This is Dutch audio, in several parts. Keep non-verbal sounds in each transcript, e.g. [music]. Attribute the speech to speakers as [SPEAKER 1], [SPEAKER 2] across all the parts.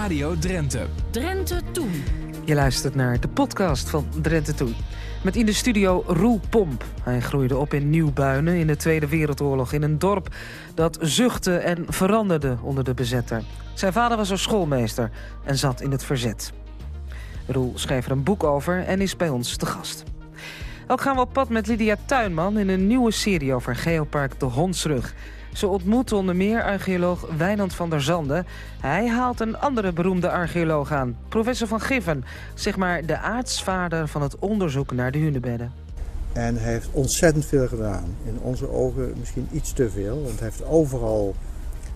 [SPEAKER 1] Radio Drenthe.
[SPEAKER 2] Drenthe Toen.
[SPEAKER 3] Je luistert naar de podcast van Drenthe Toen. Met in de studio Roel Pomp. Hij groeide op in Nieuwbuinen in de Tweede Wereldoorlog... in een dorp dat zuchtte en veranderde onder de bezetter. Zijn vader was een schoolmeester en zat in het verzet. Roel schreef er een boek over en is bij ons te gast. Ook gaan we op pad met Lydia Tuinman in een nieuwe serie over Geopark de Hondsrug... Ze ontmoet onder meer archeoloog Wijnand van der Zanden. Hij haalt een andere beroemde archeoloog aan, professor van Giffen. Zeg maar de aartsvader van het onderzoek naar de hunebedden.
[SPEAKER 4] En hij heeft ontzettend veel gedaan. In onze ogen misschien iets te veel. Want hij heeft overal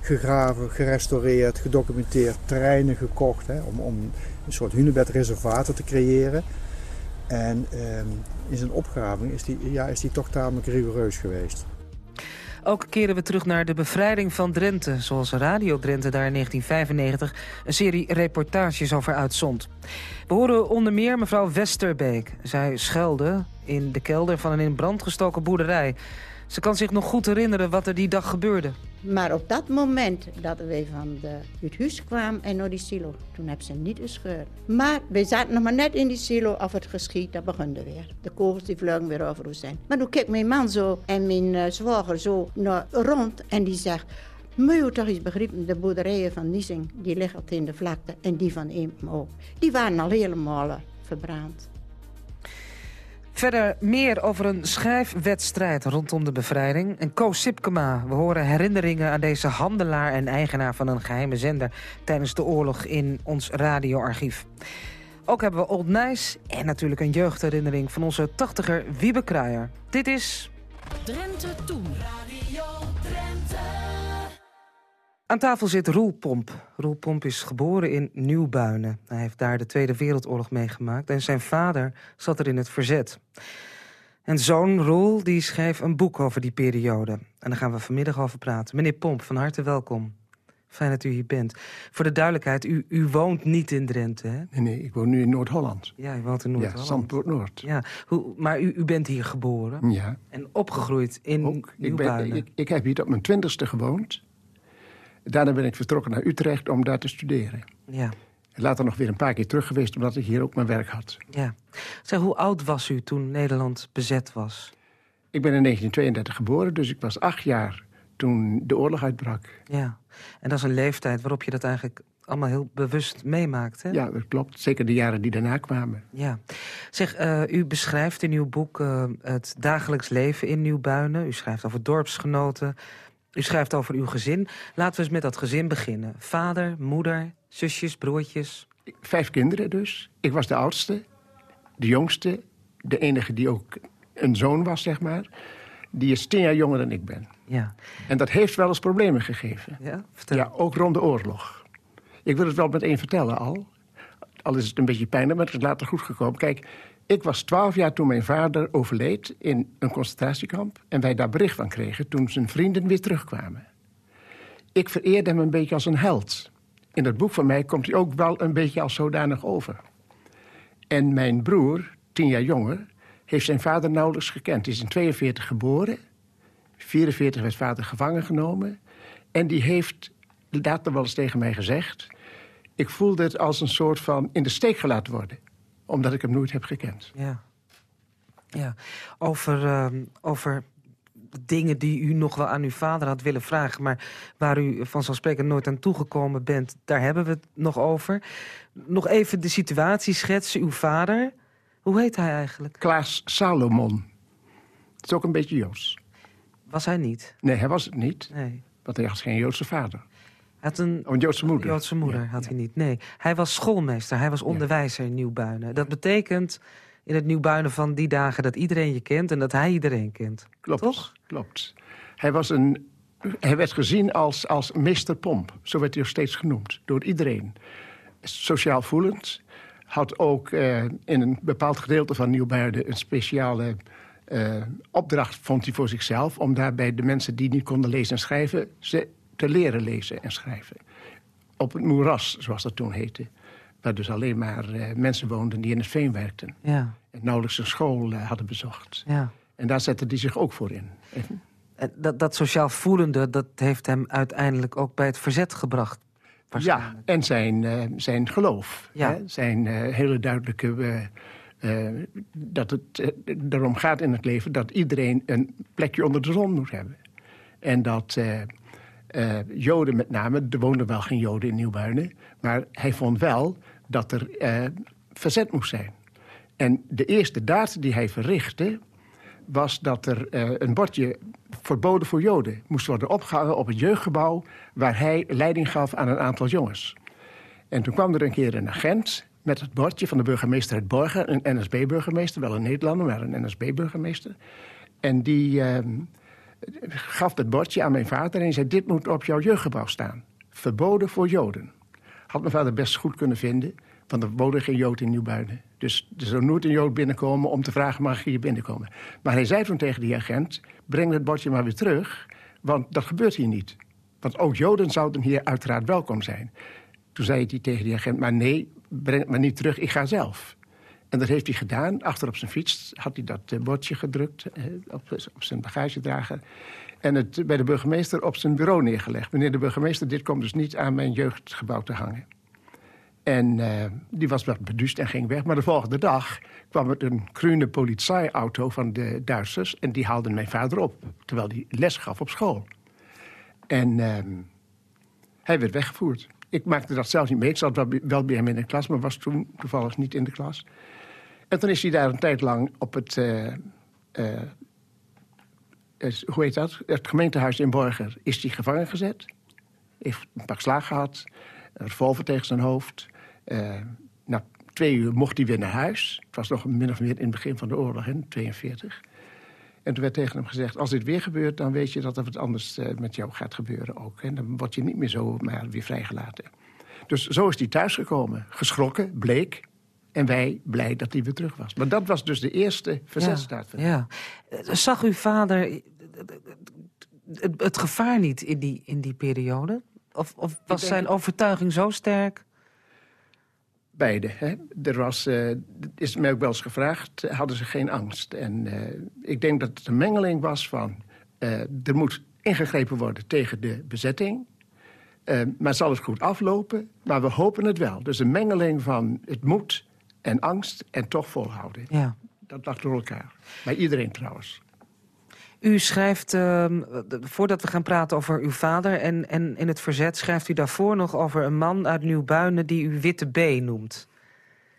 [SPEAKER 4] gegraven, gerestaureerd, gedocumenteerd, terreinen gekocht. Hè, om, om een soort hunebedreservaten te creëren. En ehm, in zijn opgraving is hij ja, is toch tamelijk rigoureus geweest.
[SPEAKER 3] Ook keren we terug naar de bevrijding van Drenthe... zoals Radio Drenthe daar in 1995 een serie reportages over uitzond. We horen onder meer mevrouw Westerbeek. Zij schuilde in de kelder van een in brand gestoken boerderij... Ze kan zich nog goed herinneren wat er die dag gebeurde.
[SPEAKER 5] Maar op dat moment dat wij van de, het huis kwamen en naar die silo, toen hebben ze niet gescheurd. Maar we zaten nog maar net in die silo of het geschiet, dat begon weer. De kogels die vlogen weer over ons zijn. Maar toen keek mijn man zo en mijn uh, zwager zo naar rond en die zegt... Moet toch eens de boerderijen van Niesing, die liggen in de vlakte en die van Eempen ook. Die waren al helemaal uh, verbrand.
[SPEAKER 3] Verder meer over een schrijfwedstrijd rondom de bevrijding. En Co Sipkema, we horen herinneringen aan deze handelaar en eigenaar van een geheime zender... tijdens de oorlog in ons radioarchief. Ook hebben we Old Nice en natuurlijk een jeugdherinnering van onze tachtiger Wiebe Kruijer. Dit is...
[SPEAKER 2] Drenthe Toen. Radio.
[SPEAKER 3] Aan tafel zit Roel Pomp. Roel Pomp is geboren in Nieuwbuinen. Hij heeft daar de Tweede Wereldoorlog meegemaakt... en zijn vader zat er in het verzet. En zoon Roel die schreef een boek over die periode. En daar gaan we vanmiddag over praten. Meneer Pomp, van harte welkom. Fijn dat u hier bent. Voor de duidelijkheid, u, u woont niet in Drenthe, hè?
[SPEAKER 6] Nee, nee, ik woon nu in Noord-Holland.
[SPEAKER 3] Ja, u woont in Noord-Holland.
[SPEAKER 6] Ja, Zandpoort Noord.
[SPEAKER 3] Ja, hoe, maar u, u bent hier geboren?
[SPEAKER 6] Ja.
[SPEAKER 3] En opgegroeid in
[SPEAKER 6] Ook,
[SPEAKER 3] Nieuwbuinen?
[SPEAKER 6] Ik, ben, ik, ik heb hier tot mijn twintigste gewoond. Daarna ben ik vertrokken naar Utrecht om daar te studeren.
[SPEAKER 3] Ja.
[SPEAKER 6] Later nog weer een paar keer terug geweest, omdat ik hier ook mijn werk had.
[SPEAKER 3] Ja. Zeg, hoe oud was u toen Nederland bezet was?
[SPEAKER 6] Ik ben in 1932 geboren, dus ik was acht jaar toen de oorlog uitbrak.
[SPEAKER 3] Ja, en dat is een leeftijd waarop je dat eigenlijk allemaal heel bewust meemaakt, hè?
[SPEAKER 6] Ja, dat klopt. Zeker de jaren die daarna kwamen.
[SPEAKER 3] Ja. Zeg, uh, u beschrijft in uw boek uh, het dagelijks leven in Nieuwbuinen. U schrijft over dorpsgenoten, u schrijft over uw gezin. Laten we eens met dat gezin beginnen. Vader, moeder, zusjes, broertjes.
[SPEAKER 6] Vijf kinderen dus. Ik was de oudste, de jongste. De enige die ook een zoon was, zeg maar. Die is tien jaar jonger dan ik ben.
[SPEAKER 3] Ja.
[SPEAKER 6] En dat heeft wel eens problemen gegeven.
[SPEAKER 3] Ja, vertel.
[SPEAKER 6] Ja, ook rond de oorlog. Ik wil het wel meteen vertellen al. Al is het een beetje pijnlijk, maar het is later goed gekomen. Kijk, ik was twaalf jaar toen mijn vader overleed in een concentratiekamp... en wij daar bericht van kregen toen zijn vrienden weer terugkwamen. Ik vereerde hem een beetje als een held. In het boek van mij komt hij ook wel een beetje als zodanig over. En mijn broer, tien jaar jonger, heeft zijn vader nauwelijks gekend. Hij is in 42 geboren. 44 werd vader gevangen genomen. En die heeft later wel eens tegen mij gezegd... ik voelde het als een soort van in de steek gelaten worden omdat ik hem nooit heb gekend.
[SPEAKER 3] Ja. ja. Over, uh, over dingen die u nog wel aan uw vader had willen vragen... maar waar u vanzelfsprekend nooit aan toegekomen bent... daar hebben we het nog over. Nog even de situatie schetsen. Uw vader, hoe heet hij eigenlijk?
[SPEAKER 6] Klaas Salomon. Het is ook een beetje Joods.
[SPEAKER 3] Was hij niet?
[SPEAKER 6] Nee, hij was het niet.
[SPEAKER 3] Nee.
[SPEAKER 6] Want hij was geen Joodse vader.
[SPEAKER 3] Had een,
[SPEAKER 6] oh, een Joodse moeder.
[SPEAKER 3] Joodse moeder
[SPEAKER 6] ja,
[SPEAKER 3] had
[SPEAKER 6] ja.
[SPEAKER 3] hij niet. Nee, hij was schoolmeester. Hij was onderwijzer in Nieuwbuinen. Dat betekent in het Nieuwbuinen van die dagen dat iedereen je kent... en dat hij iedereen kent.
[SPEAKER 6] Klopt,
[SPEAKER 3] Toch?
[SPEAKER 6] klopt. Hij, was een, hij werd gezien als, als meester Pomp. Zo werd hij ook steeds genoemd. Door iedereen. Sociaal voelend. Had ook uh, in een bepaald gedeelte van Nieuwbuinen... een speciale uh, opdracht, vond hij voor zichzelf... om daarbij de mensen die niet konden lezen en schrijven... ze te leren lezen en schrijven. Op het moeras, zoals dat toen heette. Waar dus alleen maar uh, mensen woonden die in het veen werkten.
[SPEAKER 3] Ja.
[SPEAKER 6] En nauwelijks een school uh, hadden bezocht.
[SPEAKER 3] Ja.
[SPEAKER 6] En daar zette hij zich ook voor in.
[SPEAKER 3] Dat, dat sociaal voelende, dat heeft hem uiteindelijk ook bij het verzet gebracht.
[SPEAKER 6] Ja, en zijn, eh, zijn geloof.
[SPEAKER 3] Ja.
[SPEAKER 6] Hè? Zijn eh, hele duidelijke... eh, eh, dat het eh, erom gaat in het leven dat iedereen een plekje onder de zon moet hebben. En dat eh, Joden met name, er woonden wel geen Joden in Nieuwbuinen... maar hij vond wel dat er eh, verzet moest zijn. En de eerste daad die hij verrichtte was dat er eh, een bordje verboden voor Joden moest worden opgehangen op het jeugdgebouw waar hij leiding gaf aan een aantal jongens. En toen kwam er een keer een agent met het bordje van de burgemeester uit Borgen, een NSB-burgemeester, wel een Nederlander, maar een NSB-burgemeester. En die ehm, gaf het bordje aan mijn vader en zei: Dit moet op jouw jeugdgebouw staan. Verboden voor Joden. Had mijn vader best goed kunnen vinden, want er woonde geen Jood in Nieuwbuinen. Dus er zou nooit een Jood binnenkomen om te vragen: mag je hier binnenkomen? Maar hij zei toen tegen die agent: breng het bordje maar weer terug, want dat gebeurt hier niet. Want ook Joden zouden hier uiteraard welkom zijn. Toen zei hij tegen die agent: maar nee, breng het maar niet terug, ik ga zelf. En dat heeft hij gedaan. Achter op zijn fiets had hij dat eh, bordje gedrukt eh, op, zijn bagagedrager. En het bij de burgemeester op zijn bureau neergelegd. Meneer de burgemeester, dit komt dus niet aan mijn jeugdgebouw te hangen. En eh, die was wat beduust en ging weg. Maar de volgende dag kwam er een groene politieauto van de Duitsers... en die haalde mijn vader op, terwijl hij les gaf op school. En ehm, hij werd weggevoerd. Ik maakte dat zelfs niet mee. Ik zat wel bij hem in de klas, maar was toen toevallig niet in de klas. En toen is hij daar een tijd lang op het... eh, eh, het- hoe heet dat? Het gemeentehuis in Borger is hij gevangen gezet. Heeft een pak slaag gehad. Een revolver tegen zijn hoofd. Eh, na twee uur mocht hij weer naar huis. Het was nog min of meer in het begin van de oorlog, in 42. En toen werd tegen hem gezegd... als dit weer gebeurt, dan weet je dat er wat anders eh, met jou gaat gebeuren ook. En dan word je niet meer zo maar weer vrijgelaten. Dus zo is hij thuisgekomen. Geschrokken, bleek. En wij blij dat hij weer terug was. Maar dat was dus de eerste verzetstaat.
[SPEAKER 3] Ja, ja. Zag uw vader het, het gevaar niet in die, in die periode? Of, of was
[SPEAKER 6] denk-
[SPEAKER 3] zijn overtuiging zo sterk?
[SPEAKER 6] Beide. Hè? Er was, eh, is mij ook wel eens gevraagd, eh, hadden ze geen angst? En eh, ik denk dat het een mengeling was van... er moet ingegrepen worden tegen de bezetting... Maar zal het goed aflopen? Maar we hopen het wel. Dus een mengeling van het moet en angst en toch volhouden.
[SPEAKER 3] Ja.
[SPEAKER 6] Dat lag door elkaar. Bij iedereen trouwens.
[SPEAKER 3] U schrijft, ehm, voordat we gaan praten over uw vader en, en in het verzet... schrijft u daarvoor nog over een man uit Nieuwbuinen die u Witte B noemt.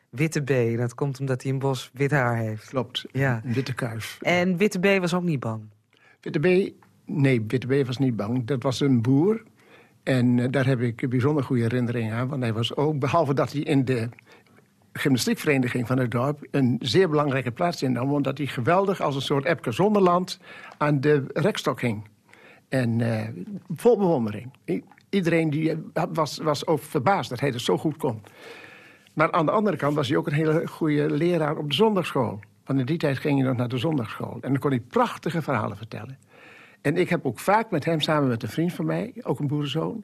[SPEAKER 3] Witte B, dat komt omdat hij een bos wit haar heeft.
[SPEAKER 6] Klopt.
[SPEAKER 3] Ja.
[SPEAKER 6] Een witte kuif.
[SPEAKER 3] En Witte B was ook niet bang.
[SPEAKER 6] Witte B, nee, Witte B was niet bang. Dat was een boer. En eh, daar heb ik bijzonder goede herinneringen aan. Want hij was ook, behalve dat hij in de gymnastiekvereniging van het dorp... een zeer belangrijke plaats innam... omdat hij geweldig als een soort Epke Zonderland aan de rekstok hing. En eh, vol bewondering. Iedereen die, eh, was, was ook verbaasd dat hij dat zo goed kon. Maar aan de andere kant was hij ook een hele goede leraar op de zondagschool. Want in die tijd ging hij nog naar de zondagschool. En dan kon hij prachtige verhalen vertellen. En ik heb ook vaak met hem, samen met een vriend van mij, ook een boerenzoon...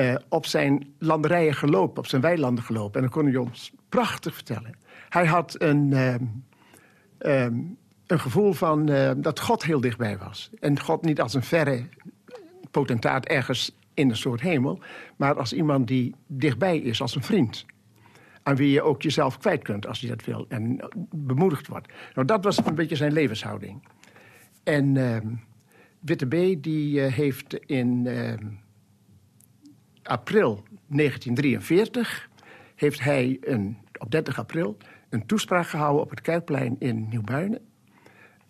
[SPEAKER 6] eh, op zijn landerijen gelopen, op zijn weilanden gelopen. En dan kon hij ons prachtig vertellen. Hij had een, ehm, ehm, een gevoel van eh, dat God heel dichtbij was. En God niet als een verre potentaat ergens in een soort hemel... maar als iemand die dichtbij is, als een vriend aan wie je ook jezelf kwijt kunt als je dat wil en bemoedigd wordt. Nou, dat was een beetje zijn levenshouding. En Witte B. die eh, heeft in april 1943 heeft hij een, op 30 april een toespraak gehouden op het Kerkplein in Nieuwbuinen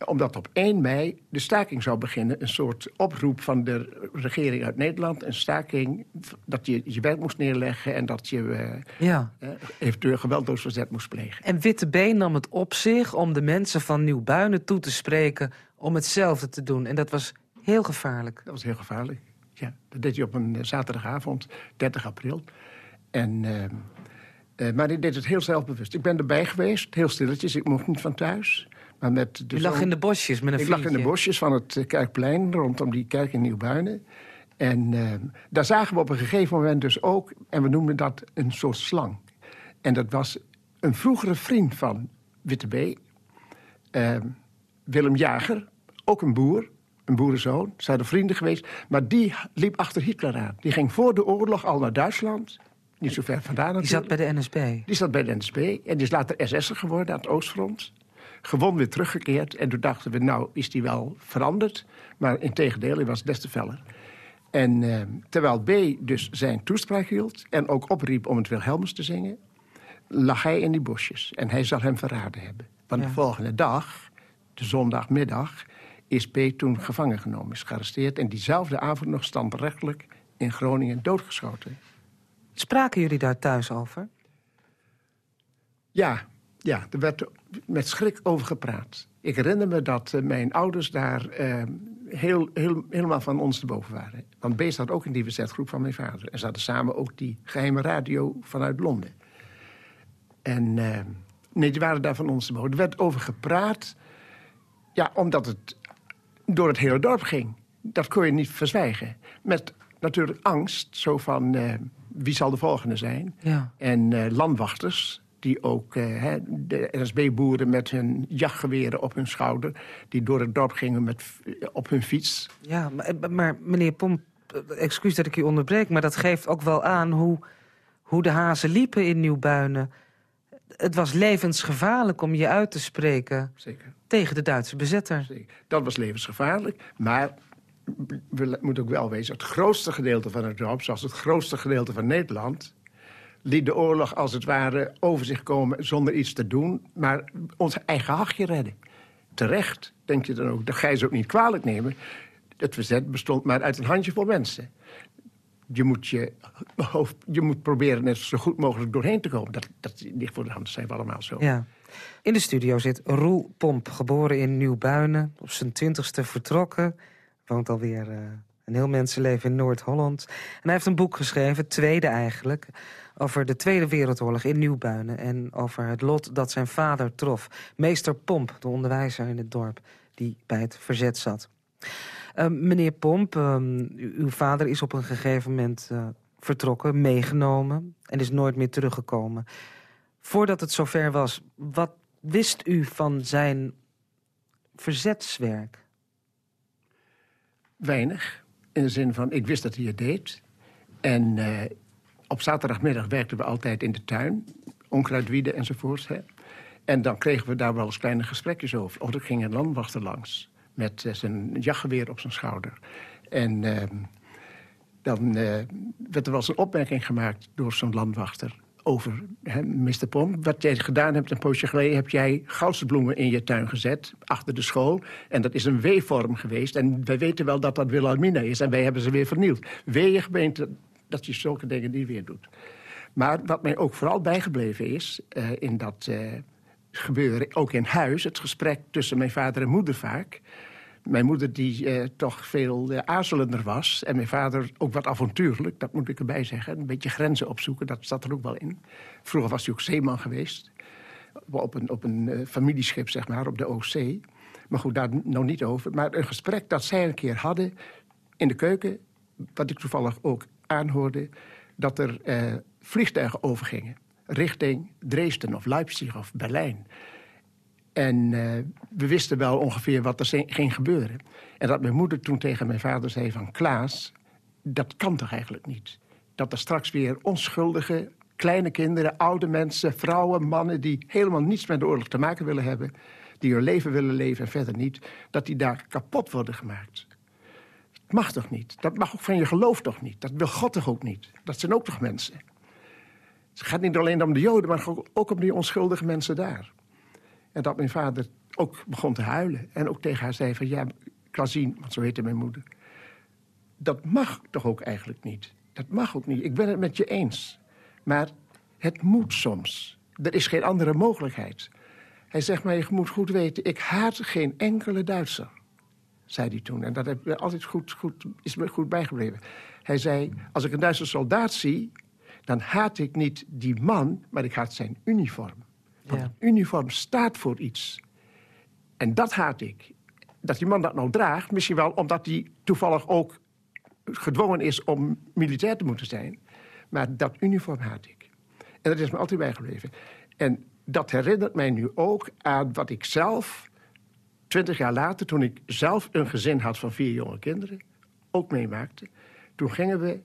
[SPEAKER 6] omdat op 1 mei de staking zou beginnen. Een soort oproep van de regering uit Nederland. Een staking dat je je werk moest neerleggen... en dat je eh,
[SPEAKER 3] Ja.
[SPEAKER 6] eh, eventueel geweldloos verzet moest plegen.
[SPEAKER 3] En Witte B nam het op zich om de mensen van Nieuwbuinen toe te spreken... om hetzelfde te doen. En dat was heel gevaarlijk.
[SPEAKER 6] Dat was heel gevaarlijk. Ja, dat deed hij op een eh, zaterdagavond, 30 april. En, eh, eh, maar hij deed het heel zelfbewust. Ik ben erbij geweest, heel stilletjes. Ik mocht niet van thuis. Maar met de
[SPEAKER 3] U lag in de bosjes met een
[SPEAKER 6] Ik lag in de bosjes van het Kerkplein, rondom die kerk in Nieuwbuinen. En daar zagen we op een gegeven moment dus ook, en we noemden dat een soort slang. En dat was een vroegere vriend van Witte B, Willem Jager, ook een boer, een boerenzoon. Ze hadden vrienden geweest, maar die liep achter Hitler aan. Die ging voor de oorlog al naar Duitsland. Niet zo ver vandaan
[SPEAKER 3] Die
[SPEAKER 6] natuurlijk.
[SPEAKER 3] zat bij de NSB.
[SPEAKER 6] Die zat bij de NSB en die is later SS'er geworden aan het Oostfront. Gewoon weer teruggekeerd. En toen dachten we, nou is die wel veranderd. Maar in tegendeel, hij was des te feller. En eh, terwijl B dus zijn toespraak hield... en ook opriep om het Wilhelmus te zingen... lag hij in die bosjes. En hij zal hem verraden hebben. Want
[SPEAKER 3] Ja.
[SPEAKER 6] de volgende dag, de zondagmiddag... is B toen gevangen genomen, is gearresteerd... en diezelfde avond nog standrechtelijk in Groningen doodgeschoten.
[SPEAKER 3] Spraken jullie daar thuis over?
[SPEAKER 6] Ja, ja, er werd met schrik over gepraat. Ik herinner me dat eh, mijn ouders daar eh, heel, heel, helemaal van ons te boven waren. Want Beest had ook in die verzetgroep van mijn vader. En ze hadden samen ook die geheime radio vanuit Londen. En eh, nee, die waren daar van ons te boven. Er werd over gepraat, ja, omdat het door het hele dorp ging. Dat kon je niet verzwijgen. Met natuurlijk angst, zo van eh, wie zal de volgende zijn.
[SPEAKER 3] Ja.
[SPEAKER 6] En eh, landwachters, die ook eh, de NSB-boeren met hun jachtgeweren op hun schouder... die door het dorp gingen met, op hun fiets.
[SPEAKER 3] Ja, maar, maar meneer Pomp, excuus dat ik u onderbreek... maar dat geeft ook wel aan hoe, hoe de hazen liepen in Nieuwbuinen. Het was levensgevaarlijk om je uit te spreken
[SPEAKER 6] Zeker.
[SPEAKER 3] tegen de Duitse bezetter.
[SPEAKER 6] Zeker. Dat was levensgevaarlijk, maar we moeten ook wel wezen... het grootste gedeelte van het dorp, zoals het grootste gedeelte van Nederland... liet de oorlog als het ware over zich komen zonder iets te doen... maar ons eigen hachje redden. Terecht, denk je dan ook. Dat ga je ze ook niet kwalijk nemen. Het verzet bestond maar uit een handjevol mensen. Je moet, je, hoofd, je moet proberen net zo goed mogelijk doorheen te komen. Dat, dat ligt voor de hand, dat zijn we allemaal zo.
[SPEAKER 3] Ja. In de studio zit Roel Pomp, geboren in Nieuwbuinen. Op zijn twintigste vertrokken. Woont alweer eh, een heel mensenleven in Noord-Holland. En hij heeft een boek geschreven, tweede eigenlijk... over de Tweede Wereldoorlog in Nieuwbuinen... en over het lot dat zijn vader trof. Meester Pomp, de onderwijzer in het dorp... die bij het verzet zat. Eh, meneer Pomp, ehm, uw vader is op een gegeven moment eh, vertrokken, meegenomen... en is nooit meer teruggekomen. Voordat het zover was, wat wist u van zijn verzetswerk?
[SPEAKER 6] Weinig. In de zin van, ik wist dat hij het deed. En eh, op zaterdagmiddag werkten we altijd in de tuin. Onkruid wieden enzovoort. Hè. En dan kregen we daar wel eens kleine gesprekjes over. Of er ging een landwachter langs. Met eh, zijn jachtgeweer op zijn schouder. En ehm, dan eh, werd er wel eens een opmerking gemaakt door zo'n landwachter. Over, hè, Mr. Pomp, wat jij gedaan hebt een poosje geleden... heb jij goudsbloemen in je tuin gezet, achter de school. En dat is een W-vorm geweest. En wij weten wel dat dat Wilhelmina is. En wij hebben ze weer vernield. Je gemeente dat je zulke dingen niet weer doet. Maar wat mij ook vooral bijgebleven is... eh, in dat eh, gebeuren, ook in huis... het gesprek tussen mijn vader en moeder vaak... Mijn moeder die eh, toch veel eh, aarzelender was. En mijn vader ook wat avontuurlijk, dat moet ik erbij zeggen. Een beetje grenzen opzoeken, dat zat er ook wel in. Vroeger was hij ook zeeman geweest. Op een, op een eh, familieschip, zeg maar, op de Oostzee. Maar goed, daar nou niet over. Maar een gesprek dat zij een keer hadden in de keuken... wat ik toevallig ook aanhoorde... dat er vliegtuigen overgingen richting Dresden of Leipzig of Berlijn... En eh, we wisten wel ongeveer wat er ging gebeuren. En dat mijn moeder toen tegen mijn vader zei van... Klaas, dat kan toch eigenlijk niet? Dat er straks weer onschuldige kleine kinderen, oude mensen... vrouwen, mannen die helemaal niets met de oorlog te maken willen hebben... die hun leven willen leven en verder niet... dat die daar kapot worden gemaakt. Dat mag toch niet? Dat mag ook van je geloof toch niet? Dat wil God toch ook niet? Dat zijn ook toch mensen? Het gaat niet alleen om de Joden, maar ook om die onschuldige mensen daar. En dat mijn vader ook begon te huilen. En ook tegen haar zei van, ja, Klasien, want zo heette mijn moeder... dat mag toch ook eigenlijk niet? Dat mag ook niet. Ik ben het met je eens. Maar het moet soms. Er is geen andere mogelijkheid. Hij zegt maar, je moet goed weten... ik haat geen enkele Duitser, zei hij toen. En dat heb ik altijd goed, goed, is me goed bijgebleven. Hij zei, als ik een Duitse soldaat zie... dan haat ik niet die man, maar ik haat zijn uniform. Want
[SPEAKER 3] Ja.
[SPEAKER 6] een uniform staat voor iets. En dat haat ik. Dat die man dat nou draagt, misschien wel omdat hij toevallig ook gedwongen is om militair te moeten zijn. Maar dat uniform haat ik. En dat is me altijd bijgebleven. En dat herinnert mij nu ook aan wat ik zelf twintig jaar later, toen ik zelf een gezin had van vier jonge kinderen, ook meemaakte. Toen gingen we,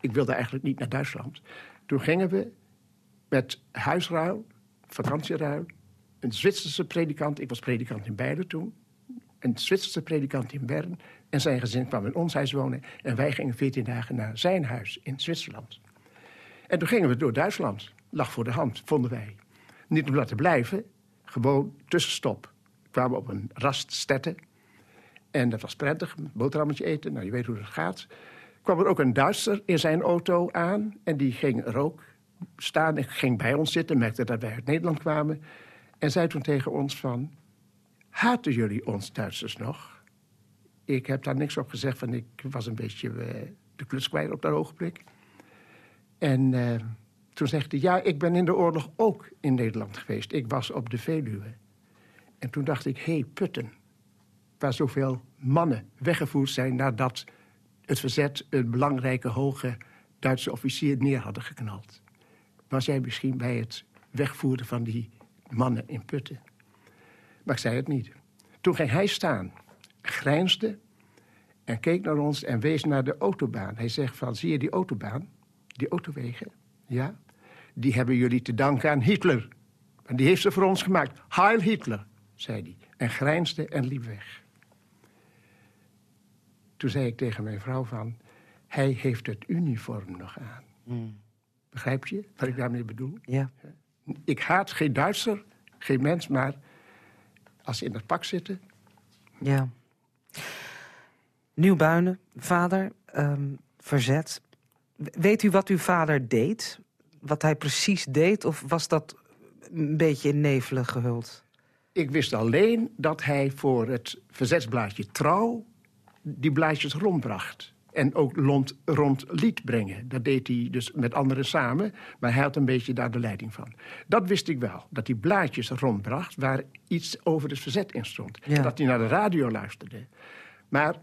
[SPEAKER 6] ik wilde eigenlijk niet naar Duitsland. Toen gingen we met huisruil, vakantieruil, een Zwitserse predikant, ik was predikant in Beieren toen, een Zwitserse predikant in Bern en zijn gezin kwam in ons huis wonen en wij gingen veertien dagen naar zijn huis in Zwitserland. En toen gingen we door Duitsland, lag voor de hand, vonden wij. Niet om daar te blijven, gewoon tussenstop. We kwamen op een raststette en dat was prettig, een boterhammetje eten, nou je weet hoe dat gaat. Kwam er ook een Duitser in zijn auto aan en die ging er staan ging bij ons zitten, merkte dat wij uit Nederland kwamen en zei toen tegen ons van, haten jullie ons Duitsers nog? Ik heb daar niks op gezegd, van ik was een beetje uh, de klus kwijt op dat ogenblik. En uh, toen zegt hij, ja, ik ben in de oorlog ook in Nederland geweest. Ik was op de Veluwe. En toen dacht ik, hé, hey, Putten, waar zoveel mannen weggevoerd zijn... nadat het verzet een belangrijke hoge Duitse officier neer hadden geknald. Was jij misschien bij het wegvoeren van die mannen in Putten? Maar ik zei het niet. Toen ging hij staan, grijnsde en keek naar ons en wees naar de autobaan. Hij zegt van, zie je die autobaan? Die autowegen? Ja? Die hebben jullie te danken aan Hitler. En die heeft ze voor ons gemaakt. Heil Hitler, zei hij. En grijnsde en liep weg. Toen zei ik tegen mijn vrouw van... hij heeft het uniform nog aan. Mm. Begrijp je wat ik daarmee bedoel?
[SPEAKER 3] Ja.
[SPEAKER 6] Ik haat geen Duitser, geen mens, maar als ze in het pak zitten...
[SPEAKER 3] Ja. Nieuwbuinen, vader, um, verzet. Weet u wat uw vader deed? Wat hij precies deed? Of was dat een beetje in nevelen gehuld?
[SPEAKER 6] Ik wist alleen dat hij voor het verzetsblaadje Trouw... die blaadjes rondbracht. En ook rond, rond liet brengen. Dat deed hij dus met anderen samen. Maar hij had een beetje daar de leiding van. Dat wist ik wel. Dat hij blaadjes rondbracht waar iets over het verzet in stond.
[SPEAKER 3] Ja.
[SPEAKER 6] Dat hij naar de radio luisterde. Maar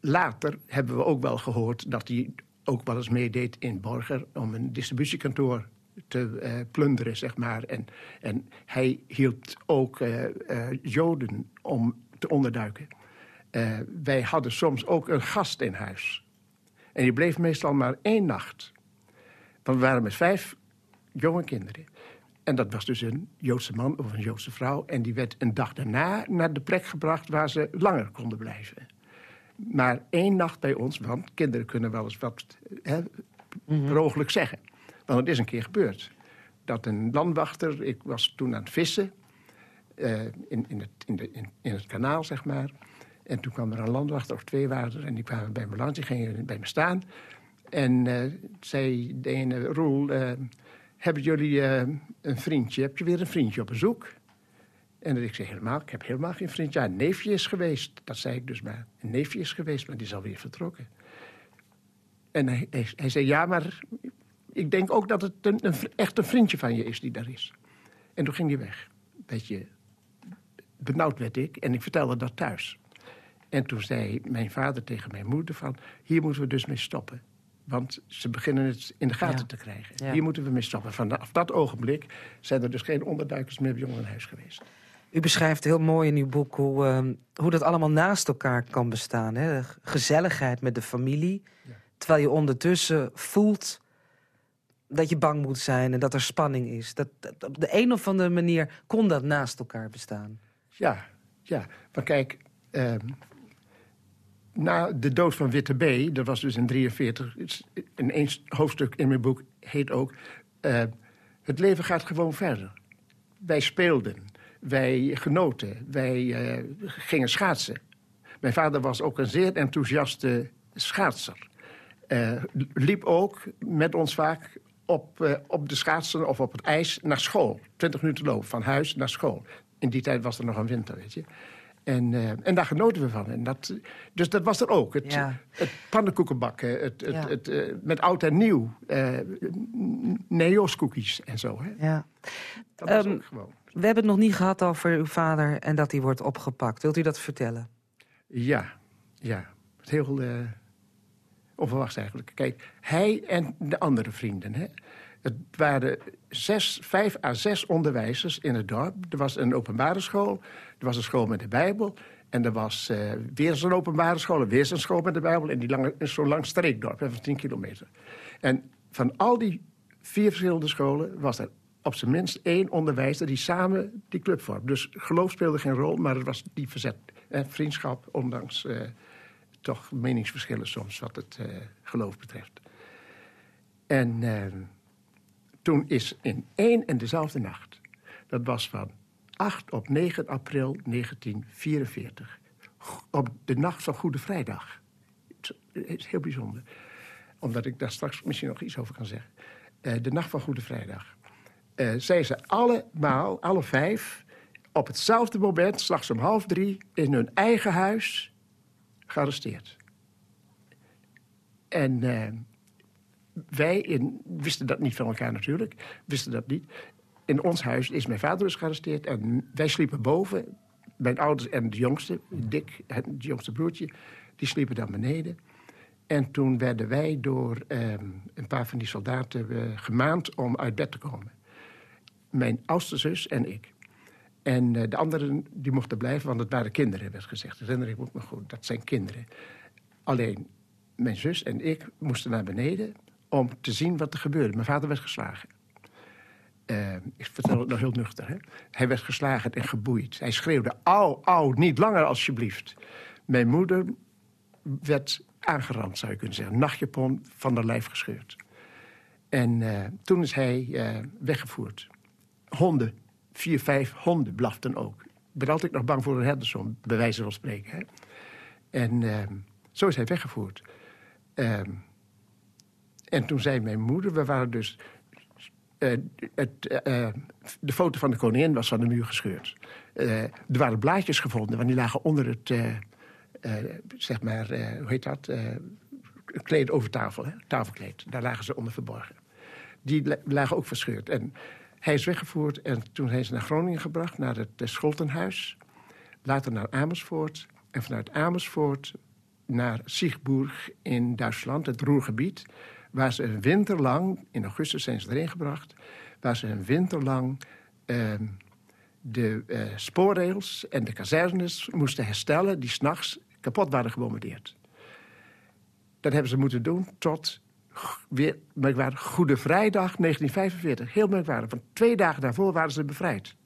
[SPEAKER 6] later hebben we ook wel gehoord dat hij ook wel eens meedeed in Borger... om een distributiekantoor te uh, plunderen, zeg maar. En, en hij hield ook uh, uh, Joden om te onderduiken. wij hadden soms ook een gast in huis. En die bleef meestal maar één nacht. Want we waren met vijf jonge kinderen. En dat was dus een Joodse man of een Joodse vrouw. En die werd een dag daarna naar de plek gebracht waar ze langer konden blijven maar één nacht bij ons, want kinderen kunnen wel eens wat hè, mm zeggen. Want het is een keer gebeurd. Dat een landwachter, ik was toen aan het vissen uh, in, in, het, in, de, in, in, het kanaal, zeg maar. En toen kwam er een landwachter of twee waren en die kwamen bij me langs, die gingen bij me staan. En uh, zei de ene, Roel, uh, hebben jullie een vriendje? Heb je weer een vriendje op bezoek? En ik zei helemaal, ik heb helemaal geen vriend. Ja, een neefje is geweest. Dat zei ik dus maar. Een neefje is geweest, maar die is alweer vertrokken. En hij, hij, zei, ja, maar ik denk ook dat het een, echt een vriendje van je is die daar is. En toen ging hij weg. Beetje benauwd werd ik en ik vertelde dat thuis. En toen zei mijn vader tegen mijn moeder van... hier moeten we dus mee stoppen. Want ze beginnen het in de gaten
[SPEAKER 3] Ja.
[SPEAKER 6] te krijgen.
[SPEAKER 3] Ja.
[SPEAKER 6] Hier moeten we mee stoppen. Vanaf dat ogenblik zijn er dus geen onderduikers meer bij jongerenhuis geweest.
[SPEAKER 3] U beschrijft heel mooi in uw boek hoe, ehm, hoe dat allemaal naast elkaar kan bestaan. Hè? De Gezelligheid met de familie.
[SPEAKER 6] Ja.
[SPEAKER 3] Terwijl je ondertussen voelt dat je bang moet zijn en dat er spanning is. Dat, dat- op de een of andere manier kon dat naast elkaar bestaan.
[SPEAKER 6] Ja, ja. Maar kijk, ehm, na de dood van Witte B, dat was dus in 43, is- in één hoofdstuk in mijn boek heet ook... eh, het leven gaat gewoon verder. Wij speelden, wij genoten, wij eh, gingen schaatsen. Mijn vader was ook een zeer enthousiaste schaatser. Eh, liep ook met ons vaak op, op de schaatsen of op het ijs naar school. 20 minuten lopen, van huis naar school. In die tijd was er nog een winter, weet je. En, eh, en daar genoten we van. En dat, dus dat was er ook. Het,
[SPEAKER 3] Ja.
[SPEAKER 6] het pannenkoekenbakken, het, het,
[SPEAKER 3] Ja.
[SPEAKER 6] het, eh, met oud en nieuw. eh Neos-cookies en zo. Hè?
[SPEAKER 3] Ja.
[SPEAKER 6] Dat was
[SPEAKER 3] Ehm,
[SPEAKER 6] ook gewoon.
[SPEAKER 3] We hebben het nog niet gehad over uw vader en dat hij wordt opgepakt. Wilt u dat vertellen?
[SPEAKER 6] Ja, ja. Het heel onverwachts eigenlijk. Kijk, hij en de andere vrienden, hè, Het waren zes, vijf à zes onderwijzers in het dorp. Er was een openbare school, er was een school met de Bijbel... en er was uh, weer zo'n openbare school, weer zo'n school met de Bijbel... en die zo'n lang streekdorp van 10 kilometer. En van al die vier verschillende scholen was er op zijn minst één onderwijzer... die samen die club vormde. Dus geloof speelde geen rol, maar het was die verzet. En vriendschap, ondanks uh, toch meningsverschillen soms wat het uh, geloof betreft. En toen is in één en dezelfde nacht, dat was van 8 op 9 april 1944, op de nacht van Goede Vrijdag. Het is heel bijzonder, omdat ik daar straks misschien nog iets over kan zeggen. Uh, de nacht van Goede Vrijdag. Uh, zijn ze allemaal, alle vijf, op hetzelfde moment, s'nachts om half drie, in hun eigen huis gearresteerd. En wij wisten dat niet van elkaar natuurlijk, wisten dat niet. In ons huis is mijn vader dus gearresteerd en wij sliepen boven. Mijn ouders en de jongste, Dick, het jongste broertje, die sliepen dan beneden. En toen werden wij door um, een paar van die soldaten uh, gemaand om uit bed te komen. Mijn oudste zus en ik. En uh, de anderen die mochten blijven, want het waren kinderen, werd gezegd. Dat herinner ik me goed, dat zijn kinderen. Alleen mijn zus en ik moesten naar beneden om te zien wat er gebeurde. Mijn vader werd geslagen. Uh, ik vertel het nog heel nuchter. Hè? Hij werd geslagen en geboeid. Hij schreeuwde, au, au, niet langer alsjeblieft. Mijn moeder werd aangerand, zou je kunnen zeggen. Nachtjapon van de lijf gescheurd. En uh, toen is hij uh, weggevoerd. Honden, vier, vijf honden blaften ook. Ik ben altijd nog bang voor een herdersom, bij wijze van spreken. Hè? En zo is hij weggevoerd. En toen zei mijn moeder, we waren dus... Uh, het, uh, de foto van de koningin was van de muur gescheurd. Uh, er waren blaadjes gevonden, want die lagen onder het... zeg maar, hoe heet dat? kleed over tafel, hè? tafelkleed. Daar lagen ze onder verborgen. Die lagen ook verscheurd. En hij is weggevoerd en toen zijn ze naar Groningen gebracht... naar het Scholtenhuis. Later naar Amersfoort. En vanuit Amersfoort naar Siegburg in Duitsland, het Roergebied waar ze een winter lang, in augustus zijn ze erin gebracht... waar ze een winter lang uh, de uh, spoorrails en de kazernes moesten herstellen... die s'nachts kapot waren gebombardeerd. Dat hebben ze moeten doen tot weer merkwaardig Goede Vrijdag 1945. Heel merkwaardig, want twee dagen daarvoor waren ze bevrijd.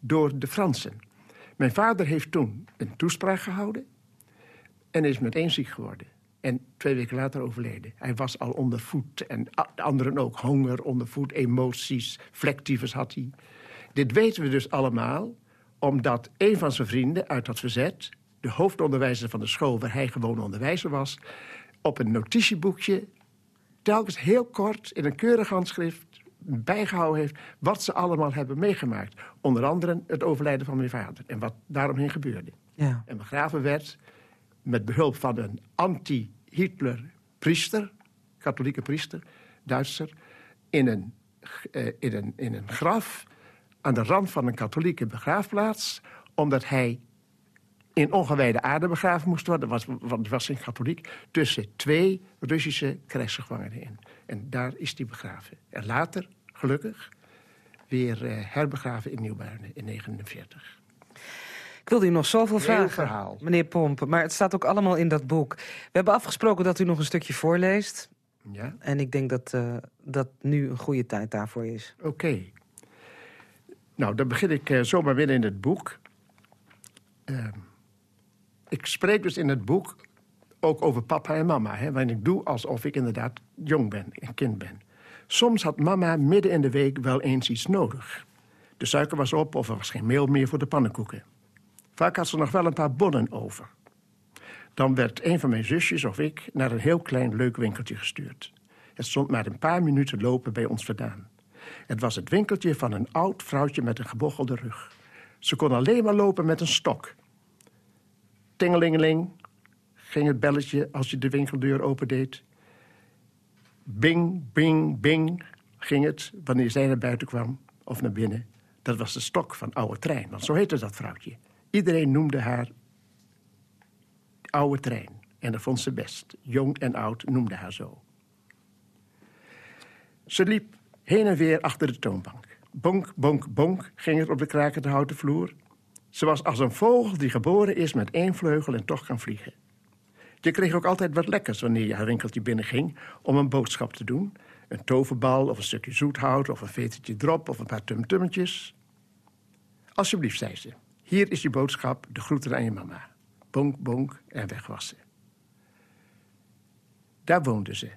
[SPEAKER 6] Door de Fransen. Mijn vader heeft toen een toespraak gehouden... en is meteen ziek geworden. En twee weken later overleden. Hij was al onder voet en de anderen ook. Honger, onder voet, emoties, vlektyfus had hij. Dit weten we dus allemaal omdat een van zijn vrienden uit dat verzet... de hoofdonderwijzer van de school waar hij gewoon onderwijzer was... op een notitieboekje, telkens heel kort in een keurig handschrift bijgehouden heeft... wat ze allemaal hebben meegemaakt. Onder andere het overlijden van mijn vader en wat daaromheen gebeurde. Ja. En begraven werd met behulp van een anti-Hitler-priester, katholieke priester, Duitser, in een, uh, in, een, in een graf aan de rand van een katholieke begraafplaats, omdat hij in ongewijde aarde begraven moest worden, was, want was een katholiek, tussen twee Russische krijgsgevangenen in. En daar is hij begraven. En later, gelukkig, weer uh, herbegraven in Nieuwbuinen in 1949.
[SPEAKER 3] Ik wilde u nog zoveel vragen, verhaal. meneer Pomp. Maar het staat ook allemaal in dat boek. We hebben afgesproken dat u nog een stukje voorleest.
[SPEAKER 6] Ja.
[SPEAKER 3] En ik denk dat, uh, dat nu een goede tijd daarvoor is.
[SPEAKER 6] Oké. Okay. Nou, dan begin ik uh, zomaar weer in het boek. Uh, ik spreek dus in het boek ook over papa en mama. Hè, want ik doe alsof ik inderdaad jong ben, een kind ben. Soms had mama midden in de week wel eens iets nodig. De suiker was op of er was geen meel meer voor de pannenkoeken. Vaak had ze nog wel een paar bonnen over. Dan werd een van mijn zusjes of ik naar een heel klein leuk winkeltje gestuurd. Het stond maar een paar minuten lopen bij ons vandaan. Het was het winkeltje van een oud vrouwtje met een gebochelde rug. Ze kon alleen maar lopen met een stok. Tingelingeling ging het belletje als je de winkeldeur opendeed. Bing, bing, bing ging het wanneer zij naar buiten kwam of naar binnen. Dat was de stok van oude trein, want zo heette dat vrouwtje. Iedereen noemde haar oude trein. En dat vond ze best. Jong en oud noemde haar zo. Ze liep heen en weer achter de toonbank. Bonk, bonk, bonk ging het op de krakende houten vloer. Ze was als een vogel die geboren is met één vleugel en toch kan vliegen. Je kreeg ook altijd wat lekkers wanneer je haar winkeltje binnenging om een boodschap te doen. Een toverbal of een stukje zoethout of een vetertje drop of een paar tumtummetjes. Alsjeblieft, zei ze. Hier is je boodschap, de groeten aan je mama. Bonk, bonk en weg was ze. Daar woonde ze,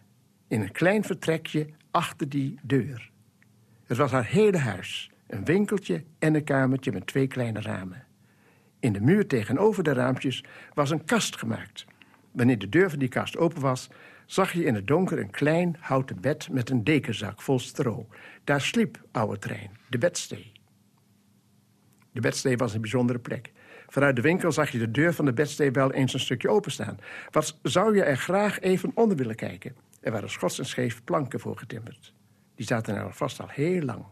[SPEAKER 6] in een klein vertrekje achter die deur. Het was haar hele huis, een winkeltje en een kamertje met twee kleine ramen. In de muur tegenover de raampjes was een kast gemaakt. Wanneer de deur van die kast open was, zag je in het donker een klein houten bed met een dekenzak vol stro. Daar sliep oude trein, de bedstee. De bedstee was een bijzondere plek. Vanuit de winkel zag je de deur van de bedstee wel eens een stukje openstaan. Wat zou je er graag even onder willen kijken? Er waren schots en scheef planken voor getimmerd. Die zaten er vast al heel lang.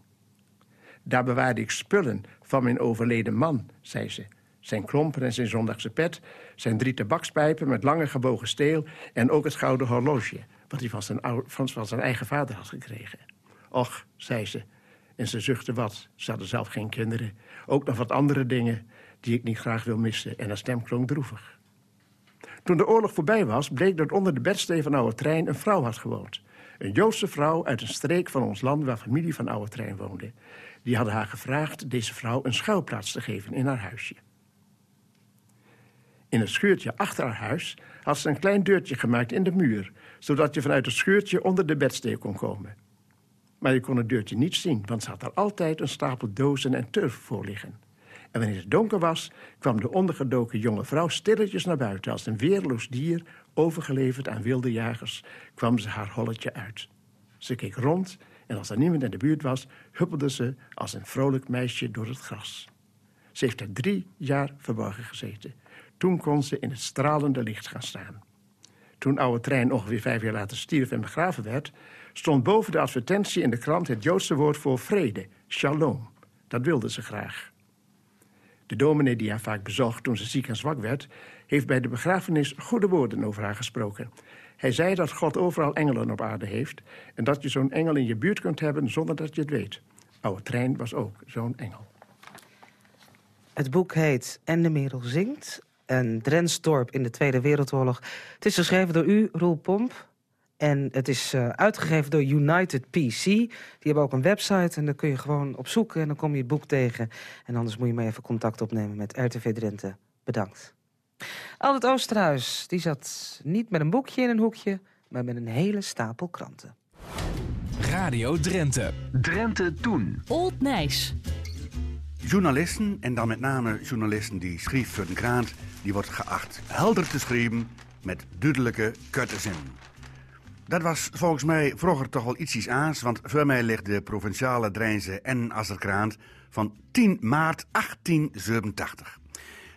[SPEAKER 6] Daar bewaarde ik spullen van mijn overleden man, zei ze. Zijn klompen en zijn zondagse pet, zijn drie tabakspijpen met lange gebogen steel... en ook het gouden horloge, wat hij van zijn, van zijn eigen vader had gekregen. Och, zei ze, en ze zuchtte wat. Ze hadden zelf geen kinderen. Ook nog wat andere dingen die ik niet graag wil missen. En haar stem klonk droevig. Toen de oorlog voorbij was, bleek dat onder de bedstee van Oude Trein een vrouw had gewoond. Een Joodse vrouw uit een streek van ons land waar familie van Oude Trein woonde. Die hadden haar gevraagd deze vrouw een schuilplaats te geven in haar huisje. In het schuurtje achter haar huis had ze een klein deurtje gemaakt in de muur, zodat je vanuit het schuurtje onder de bedstee kon komen. Maar je kon het deurtje niet zien, want ze had er altijd een stapel dozen en turf voor liggen. En wanneer het donker was, kwam de ondergedoken jonge vrouw stilletjes naar buiten. Als een weerloos dier, overgeleverd aan wilde jagers, kwam ze haar holletje uit. Ze keek rond en als er niemand in de buurt was, huppelde ze als een vrolijk meisje door het gras. Ze heeft er drie jaar verborgen gezeten. Toen kon ze in het stralende licht gaan staan. Toen oude trein ongeveer vijf jaar later stierf en begraven werd, stond boven de advertentie in de krant het Joodse woord voor vrede, shalom. Dat wilde ze graag. De dominee die haar vaak bezocht toen ze ziek en zwak werd, heeft bij de begrafenis goede woorden over haar gesproken. Hij zei dat God overal engelen op aarde heeft en dat je zo'n engel in je buurt kunt hebben zonder dat je het weet. Oude trein was ook zo'n engel.
[SPEAKER 3] Het boek heet En de Merel zingt. Een Drentsdorp in de Tweede Wereldoorlog. Het is geschreven door u, Roel Pomp. En het is uh, uitgegeven door United PC. Die hebben ook een website en daar kun je gewoon op zoeken... en dan kom je het boek tegen. En anders moet je maar even contact opnemen met RTV Drenthe. Bedankt. Albert Oosterhuis die zat niet met een boekje in een hoekje... maar met een hele stapel kranten.
[SPEAKER 2] Radio Drenthe. Drenthe Toen. Old Nijs.
[SPEAKER 1] Journalisten, en dan met name journalisten die schreef voor een krant... die wordt geacht helder te schrijven met duidelijke, korte zinnen. Dat was volgens mij vroeger toch wel iets aans, want voor mij ligt de provinciale Drijnse en Asserkraant van 10 maart 1887.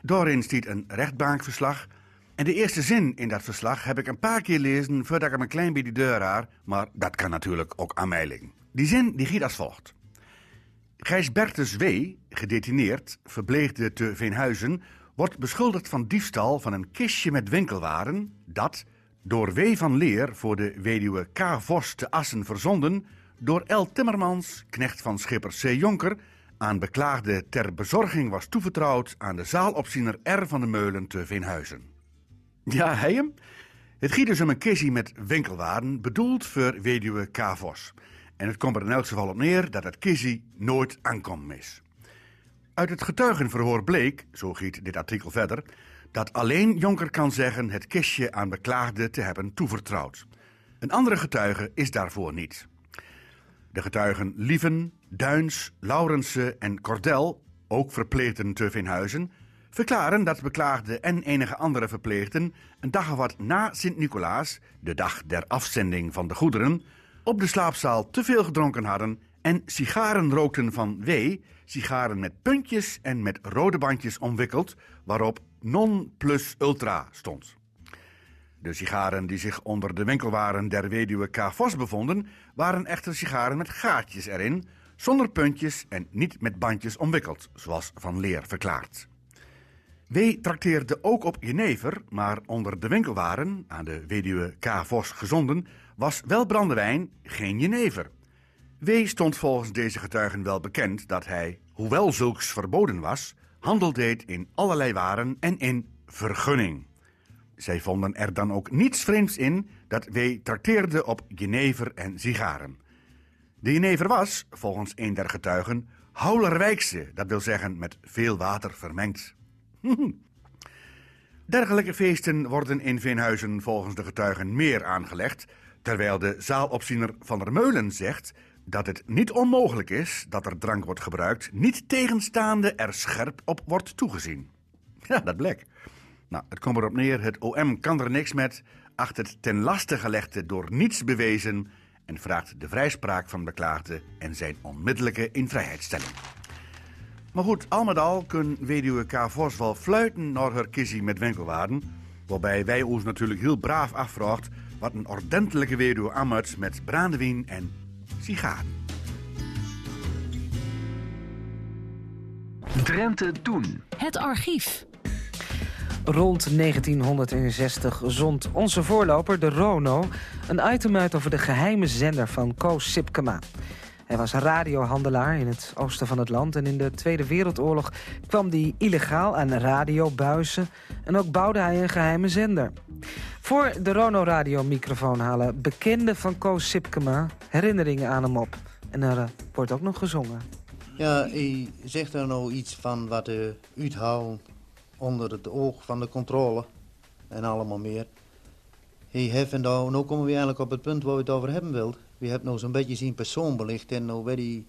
[SPEAKER 1] Daarin stiet een rechtbankverslag. En de eerste zin in dat verslag heb ik een paar keer lezen voordat ik hem klein beetje deur haar, maar dat kan natuurlijk ook aan mij liggen. Die zin die giet als volgt. Gijs Bertus W., gedetineerd, verpleegde te Veenhuizen, wordt beschuldigd van diefstal van een kistje met winkelwaren dat, door W. van Leer voor de weduwe K. Vos te Assen verzonden, door L. Timmermans, knecht van schipper C. Jonker, aan beklaagde ter bezorging was toevertrouwd aan de zaalopziener R. van de Meulen te Veenhuizen. Ja, hij hem. Het giet dus om een kistje met winkelwaren, bedoeld voor weduwe K. Vos. En het komt er in elk geval op neer dat het kistje nooit aankomen is. Uit het getuigenverhoor bleek, zo giet dit artikel verder, dat alleen Jonker kan zeggen het kistje aan beklaagde te hebben toevertrouwd. Een andere getuige is daarvoor niet. De getuigen Lieven, Duins, Laurensen en Cordel, ook verpleegden te Vinhuizen, verklaren dat beklaagde en enige andere verpleegden een dag of wat na Sint-Nicolaas, de dag der afzending van de goederen, op de slaapzaal te veel gedronken hadden en sigaren rookten van W, sigaren met puntjes en met rode bandjes omwikkeld, waarop non plus ultra stond. De sigaren die zich onder de winkelwaren der weduwe K. Vos bevonden, waren echter sigaren met gaatjes erin, zonder puntjes en niet met bandjes omwikkeld, zoals Van Leer verklaart. W. trakteerde ook op jenever, maar onder de winkelwaren, aan de weduwe K. Vos gezonden, was wel brandewijn, geen jenever. W. stond volgens deze getuigen wel bekend dat hij, hoewel zulks verboden was, handel deed in allerlei waren en in vergunning. Zij vonden er dan ook niets vreemds in dat W. trakteerde op jenever en sigaren. De jenever was, volgens een der getuigen, houlerwijkse, dat wil zeggen met veel water vermengd. [laughs] Dergelijke feesten worden in Veenhuizen volgens de getuigen meer aangelegd, terwijl de zaalopziener Van der Meulen zegt dat het niet onmogelijk is dat er drank wordt gebruikt, niet tegenstaande er scherp op wordt toegezien. Ja, dat blek. Nou, het komt erop neer, het OM kan er niks met, acht het ten laste gelegde door niets bewezen en vraagt de vrijspraak van beklaagde en zijn onmiddellijke invrijheidstelling. Maar goed, al met al kun weduwe K. Vos wel fluiten naar haar kissie met winkelwaarden, waarbij wij ons natuurlijk heel braaf afvraagt wat een ordentelijke weduwe amuts met brandewijn en sigaren.
[SPEAKER 2] Drenthe toen. Het archief.
[SPEAKER 3] Rond 1960 zond onze voorloper, de Rono, een item uit over de geheime zender van Koos Sipkema. Hij was radiohandelaar in het oosten van het land... en in de Tweede Wereldoorlog kwam hij illegaal aan radiobuizen... en ook bouwde hij een geheime zender. Voor de Rono-radiomicrofoon halen bekenden van Koos Sipkema herinneringen aan hem op. En er eh, wordt ook nog gezongen.
[SPEAKER 7] Ja, hij zegt er nou iets van wat de uithaal onder het oog van de controle en allemaal meer. Hij heeft en nou, nou komen we eigenlijk op het punt waar we het over hebben wilt. We hebben nou zo'n beetje zijn persoon belicht en nou weet die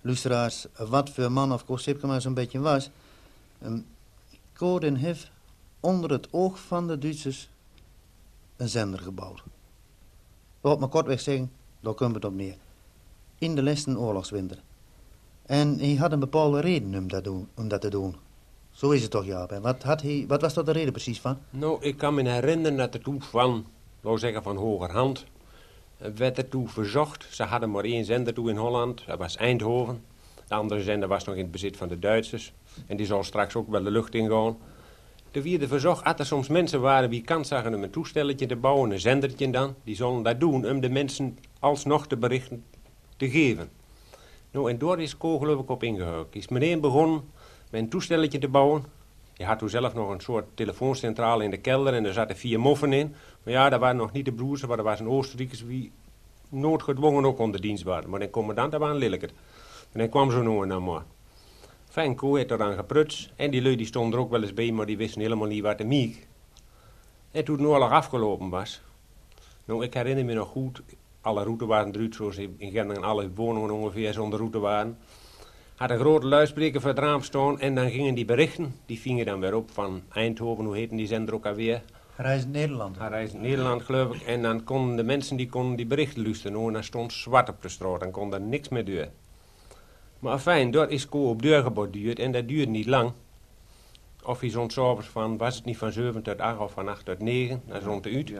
[SPEAKER 7] luisteraars wat voor man of Koos Sipkema zo'n beetje was. Um, Koden heeft onder het oog van de Duitsers een zender gebouwd. Wat maar kortweg zeggen, daar komt het op neer. In de laatste oorlogswinter. En hij had een bepaalde reden om dat, doen, om dat te doen. Zo is het toch, Jaap? Wat, had hij, wat was dat de reden precies van?
[SPEAKER 8] Nou, ik kan me herinneren dat er toen van, wou zeggen van hogerhand, werd er toen verzocht. Ze hadden maar één zender toe in Holland, dat was Eindhoven. De andere zender was nog in het bezit van de Duitsers. En die zal straks ook wel de lucht ingaan. De vierde verzocht dat er soms mensen waren die kans zagen om een toestelletje te bouwen, een zendertje dan. Die zullen dat doen om de mensen alsnog de berichten te geven. Nou, en door is Ko geloof ik op ingehuikt. Is meteen begonnen met een toestelletje te bouwen. Je had toen zelf nog een soort telefooncentrale in de kelder en er zaten vier moffen in. Maar ja, dat waren nog niet de broers, maar dat was een Oostenrijkers die noodgedwongen ook onder dienst waren. Maar de commandant, dat was een lilleket. En dan kwam zo nog en dan maar. Fijn, Ko heeft eraan gepruts. En die lui die stonden er ook wel eens bij, maar die wisten helemaal niet wat de miek. En toen de oorlog afgelopen was. Nou, ik herinner me nog goed, alle routes waren eruit, zoals in Gendingen alle woningen ongeveer zonder route waren. Had een grote luidspreker voor het raam staan en dan gingen die berichten, die vingen dan weer op van Eindhoven, hoe heette die zender ook alweer?
[SPEAKER 7] Reizend Nederland.
[SPEAKER 8] Reizend Nederland, geloof ik. En dan konden de mensen die konden die berichten luisteren. En dan stond zwart op de straat, dan kon er niks meer doen. Maar fijn, dat is ko op deur geborduurd en dat duurde niet lang. Of hij zond s'avonds van, was het niet van 7 tot 8 of van 8 tot 9, dan zond hij uit.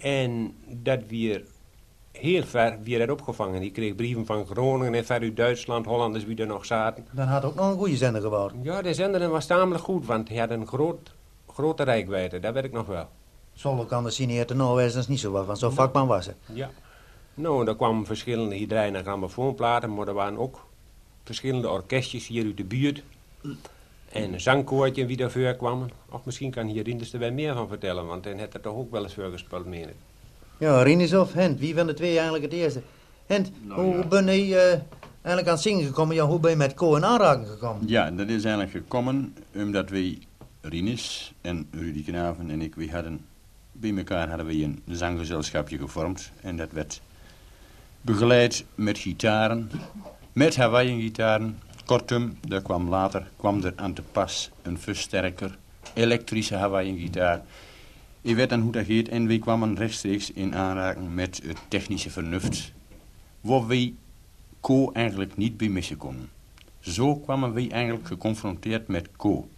[SPEAKER 8] En dat weer heel ver weer werd opgevangen. Die kreeg brieven van Groningen en ver uit Duitsland, Hollanders wie er nog zaten.
[SPEAKER 7] Dan had ook nog een goede zender gebouwd.
[SPEAKER 8] Ja, de zender was tamelijk goed, want hij had een groot, grote rijkwijde, dat weet ik nog wel.
[SPEAKER 7] Zolder kan de signeerde nou dat is niet zo wat, want zo'n vakman was het.
[SPEAKER 8] Ja. Nou, er kwamen verschillende hydrijn- en grammofoonplaten, maar er waren ook verschillende orkestjes hier uit de buurt. En een zangkoortje wie daarvoor kwam. Of misschien kan hier Rinders er wel meer van vertellen, want hij heeft er toch ook wel eens voor gespeeld, meen ik.
[SPEAKER 7] Ja, Rinus of Hent, wie van de twee eigenlijk het eerste? Hent, nou, hoe ben je uh, eigenlijk aan het zingen gekomen? Ja, hoe ben je met Ko in aanraking gekomen?
[SPEAKER 9] Ja, dat is eigenlijk gekomen omdat wij, Rinus en Rudy Knaven en ik, we hadden, bij elkaar hadden we een zanggezelschapje gevormd. En dat werd begeleid met gitaren met Hawaii-gitaren. Kortom, daar kwam later kwam er aan te pas een versterker, elektrische Hawaii-gitaar. Ik werd dan hoe dat heet en we kwamen rechtstreeks in aanraking met het technische vernuft. Waar wij Co eigenlijk niet bij missen konden. Zo kwamen wij eigenlijk geconfronteerd met Co.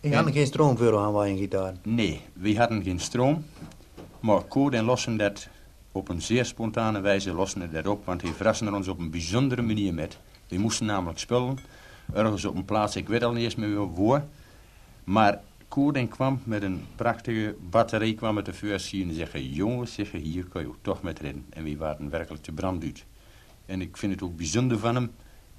[SPEAKER 7] Je had geen stroom voor een Hawaii-gitaar?
[SPEAKER 9] Nee, we hadden geen stroom. Maar Co den lossen dat op een zeer spontane wijze lossen dat op, want hij verrassen er ons op een bijzondere manier met. We moesten namelijk spullen, ergens op een plaats, ik weet al niet eens meer waar. Maar Koerden kwam met een prachtige batterij, kwam met de vuur zien en zeggen, jongens, zeggen, hier kan je toch met redden. En we waren werkelijk te branduit. En ik vind het ook bijzonder van hem.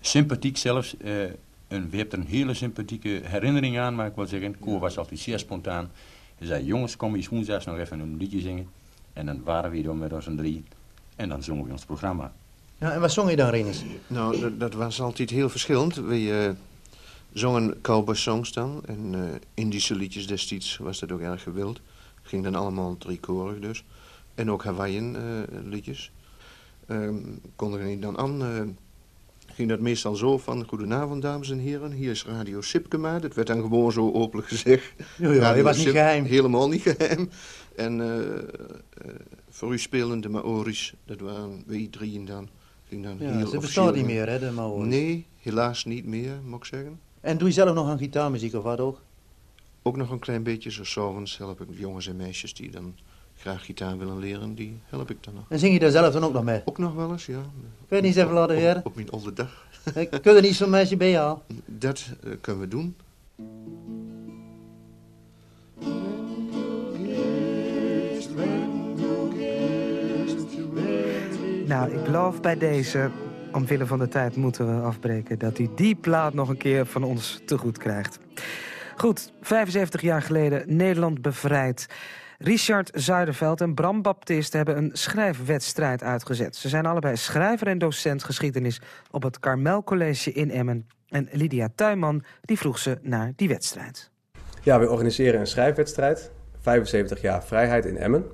[SPEAKER 9] Sympathiek zelfs. Uh, en we hebben er een hele sympathieke herinnering aan, maar ik wil zeggen, Koor was altijd zeer spontaan. Hij zei, jongens, kom je woensdags nog even een liedje zingen. En dan waren we dan met ons drie. En dan zongen we ons programma.
[SPEAKER 7] Ja, en wat zong je dan, Rinus?
[SPEAKER 10] Nou, dat, dat, was altijd heel verschillend. We uh, zongen cowboy songs dan. En uh, Indische liedjes destijds was dat ook erg gewild. Ging dan allemaal driekorig dus. En ook Hawaiian uh, liedjes. Um, kondigen die dan aan ging dat meestal zo van... Goedenavond, dames en heren, hier is Radio Sipkema. Dat werd dan gewoon zo openlijk gezegd.
[SPEAKER 7] Ja, ja dat was niet geheim.
[SPEAKER 10] Helemaal niet geheim. En voor u spelende Maori's, dat waren wij drieën dan. Ging dan
[SPEAKER 7] ja, ze bestaan niet meer, hè, de Maori's?
[SPEAKER 10] Nee, helaas niet meer, moet ik zeggen.
[SPEAKER 7] En doe je zelf nog aan gitaarmuziek of wat ook?
[SPEAKER 10] Ook nog een klein beetje, zo s'avonds help ik jongens en meisjes die dan graag gitaar willen leren, die help ik dan nog.
[SPEAKER 7] En zing je daar zelf dan ook nog mee?
[SPEAKER 10] Ook nog wel eens, ja.
[SPEAKER 7] Kun je niet eens even laten horen?
[SPEAKER 10] Op, op mijn oude dag. [laughs]
[SPEAKER 7] Kun je niet zo'n meisje bij jou?
[SPEAKER 10] Dat uh, kunnen we doen.
[SPEAKER 3] Nou, ik geloof bij deze, omwille van de tijd moeten we afbreken... dat u die plaat nog een keer van ons te goed krijgt. Goed, 75 jaar geleden Nederland bevrijd. Richard Zuiderveld en Bram Baptist hebben een schrijfwedstrijd uitgezet. Ze zijn allebei schrijver en docent geschiedenis op het Carmel College in Emmen. En Lydia Tuinman die vroeg ze naar die wedstrijd.
[SPEAKER 11] Ja, we organiseren een schrijfwedstrijd. 75 jaar vrijheid in Emmen.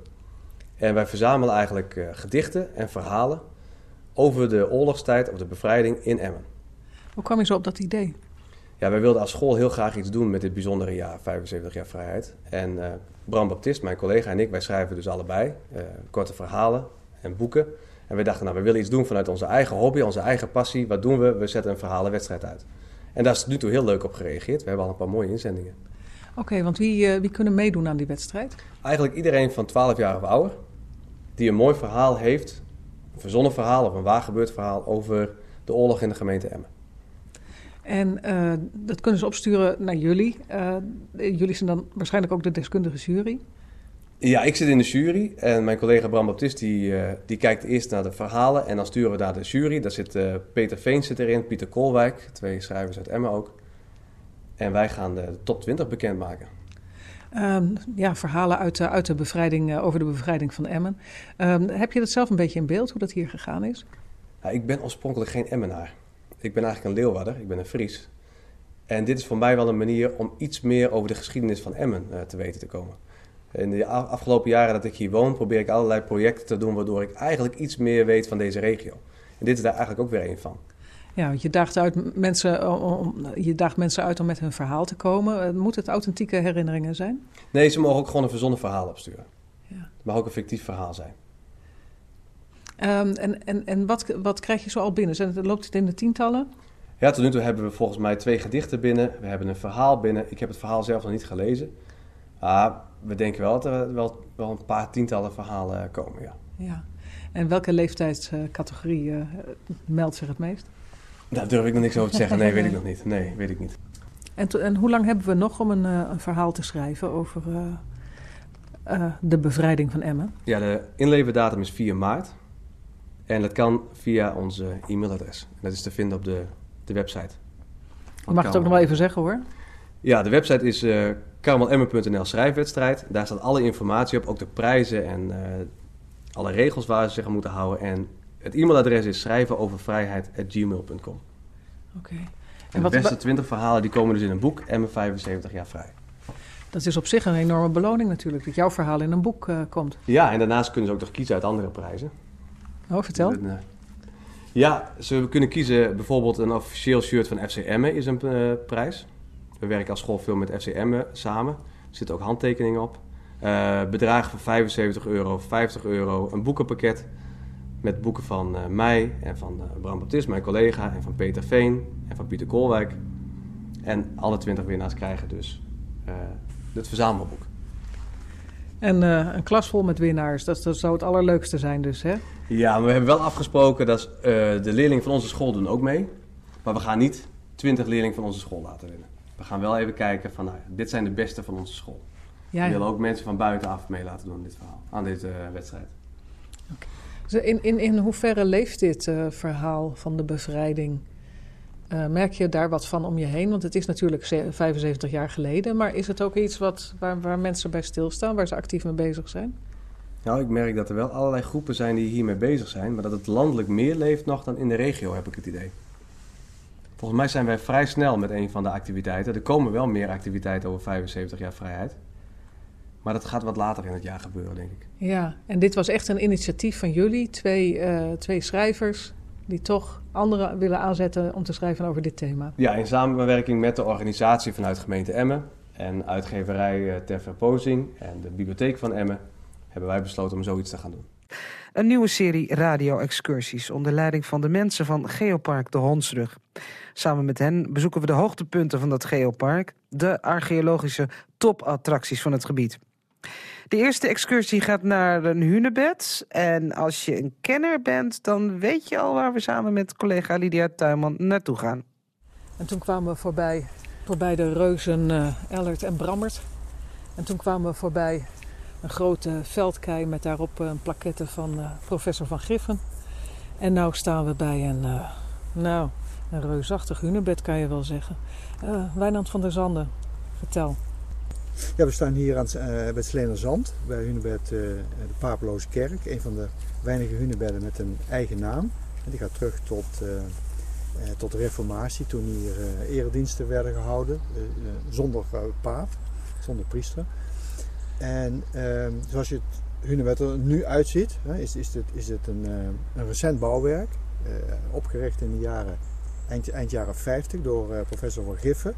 [SPEAKER 11] En wij verzamelen eigenlijk uh, gedichten en verhalen over de oorlogstijd of de bevrijding in Emmen.
[SPEAKER 12] Hoe kwam je zo op dat idee?
[SPEAKER 11] Ja, wij wilden als school heel graag iets doen met dit bijzondere jaar, 75 jaar vrijheid. En uh, Bram Baptist, mijn collega en ik, wij schrijven dus allebei uh, korte verhalen en boeken. En we dachten, nou, we willen iets doen vanuit onze eigen hobby, onze eigen passie. Wat doen we? We zetten een verhalenwedstrijd uit. En daar is nu toe heel leuk op gereageerd. We hebben al een paar mooie inzendingen.
[SPEAKER 12] Oké, want wie, uh, wie kunnen meedoen aan die wedstrijd?
[SPEAKER 11] Eigenlijk iedereen van 12 jaar of ouder die een mooi verhaal heeft, verzonnen verhaal of een waargebeurd verhaal over de oorlog in de gemeente Emmen.
[SPEAKER 12] En uh, dat kunnen ze opsturen naar jullie. Uh, jullie zijn dan waarschijnlijk ook de deskundige jury.
[SPEAKER 11] Ja, ik zit in de jury en mijn collega Bram Baptist die, uh, die kijkt eerst naar de verhalen en dan sturen we naar de jury. Daar zit Peter Veen zit erin, Pieter Koolwijk, twee schrijvers uit Emmen ook. En wij gaan de top 20 bekendmaken.
[SPEAKER 12] Um, ja, verhalen uit uit de bevrijding, over de bevrijding van Emmen. Um, heb je dat zelf een beetje in beeld, hoe dat hier gegaan is?
[SPEAKER 11] Ik ben oorspronkelijk geen Emmenaar. Ik ben eigenlijk een Leeuwarder, ik ben een Fries. En dit is voor mij wel een manier om iets meer over de geschiedenis van Emmen uh, te weten te komen. In de afgelopen jaren dat ik hier woon, probeer ik allerlei projecten te doen waardoor ik eigenlijk iets meer weet van deze regio. En dit is daar eigenlijk ook weer een van.
[SPEAKER 12] Ja, je daagt, uit mensen, om, je daagt mensen uit om met hun verhaal te komen. Eh, moet het authentieke herinneringen zijn?
[SPEAKER 11] Nee, ze mogen ook gewoon een verzonnen verhaal opsturen. Ja. Het mag ook een fictief verhaal zijn.
[SPEAKER 12] Um, en en, en wat, wat krijg je zo al binnen? Zijn het, loopt het in de tientallen?
[SPEAKER 11] Ja, tot nu toe hebben we volgens mij twee gedichten binnen. We hebben een verhaal binnen. Ik heb het verhaal zelf nog niet gelezen. Maar we denken wel dat er wel, wel een paar tientallen verhalen komen, ja.
[SPEAKER 12] ja. En welke leeftijdscategorie uh, meldt zich het meest?
[SPEAKER 11] Daar durf ik nog niks over te zeggen. Nee, weet ik nog niet. Nee, weet ik niet.
[SPEAKER 12] En, en hoe lang hebben we nog om een, uh, een verhaal te schrijven over uh, de bevrijding van Emmen?
[SPEAKER 11] Ja, de inleverdatum is 4 maart. En dat kan via onze e-mailadres. Dat is te vinden op de, de website.
[SPEAKER 12] Je mag het ook nog wel even zeggen hoor.
[SPEAKER 11] Ja, de website is uh, karmelemme.nl schrijfwedstrijd. Daar staat alle informatie op, ook de prijzen en uh, alle regels waar ze zich aan moeten houden. En het e-mailadres is schrijvenovervrijheid.gmail.com.
[SPEAKER 12] Oké. Okay.
[SPEAKER 11] En, de beste 20 verhalen die komen dus in een boek en 75 jaar vrij.
[SPEAKER 12] Dat is op zich een enorme beloning natuurlijk, dat jouw verhaal in een boek uh, komt.
[SPEAKER 11] Ja, en daarnaast kunnen ze ook nog kiezen uit andere prijzen.
[SPEAKER 12] Oh, vertel.
[SPEAKER 11] Ja, ze kunnen kiezen bijvoorbeeld een officieel shirt van FCM is een uh, prijs. We werken als school veel met FCM samen. Er zitten ook handtekeningen op. Bedragen van 75 euro, 50 euro. Een boekenpakket met boeken van uh, mij en van Bram Baptist, mijn collega, en van Peter Veen en van Pieter Koolwijk. En alle 20 winnaars krijgen dus het verzamelboek.
[SPEAKER 12] En een klas vol met winnaars, dat, dat, zou het allerleukste zijn dus, hè?
[SPEAKER 11] Ja, maar we hebben wel afgesproken dat de leerlingen van onze school doen ook mee. Maar we gaan niet 20 leerlingen van onze school laten winnen. We gaan wel even kijken van, nou, dit zijn de beste van onze school. Ja, we willen ook mensen van buitenaf mee laten doen aan dit verhaal, aan deze uh, wedstrijd.
[SPEAKER 12] In, in, in hoeverre leeft dit uh, verhaal van de bevrijding? Uh, merk je daar wat van om je heen? Want het is natuurlijk 75 jaar geleden. Maar is het ook iets wat, waar, waar mensen bij stilstaan, waar ze actief mee bezig zijn?
[SPEAKER 11] Nou, ik merk dat er wel allerlei groepen zijn die hiermee bezig zijn. Maar dat het landelijk meer leeft nog dan in de regio, heb ik het idee. Volgens mij zijn wij vrij snel met een van de activiteiten. Er komen wel meer activiteiten over 75 jaar vrijheid. Maar dat gaat wat later in het jaar gebeuren, denk ik.
[SPEAKER 12] Ja, en dit was echt een initiatief van jullie, twee, uh, twee schrijvers die toch anderen willen aanzetten om te schrijven over dit thema.
[SPEAKER 11] Ja, in samenwerking met de organisatie vanuit gemeente Emmen en uitgeverij eh, Ter Verpozing en de bibliotheek van Emmen hebben wij besloten om zoiets te gaan doen.
[SPEAKER 3] Een nieuwe serie radio-excursies onder leiding van de mensen van Geopark de Hondsrug. Samen met hen bezoeken we de hoogtepunten van dat geopark, de archeologische topattracties van het gebied. De eerste excursie gaat naar een hunebed. En als je een kenner bent, dan weet je al waar we samen met collega Lydia Tuinman naartoe gaan.
[SPEAKER 12] En toen kwamen we voorbij, voorbij de reuzen uh, Ellert en Brammert. En toen kwamen we voorbij een grote veldkei met daarop een plaquette van uh, professor Van Griffen. En nu staan we bij een, uh, nou, een reusachtig hunebed kan je wel zeggen. Wijnand van der Zanden, vertel.
[SPEAKER 4] Ja, we staan hier aan, uh, bij het Slenerzand, bij Hunebed uh, de Papeloze Kerk. Een van de weinige hunebedden met een eigen naam. En die gaat terug tot, uh, tot de reformatie, toen hier erediensten werden gehouden. zonder paap, zonder priester. En ehm, zoals je het hunebed er nu uitziet, is, is, dit, is dit een, een recent bouwwerk. opgericht in de jaren, eind, eind jaren 50 door professor Van Giffen.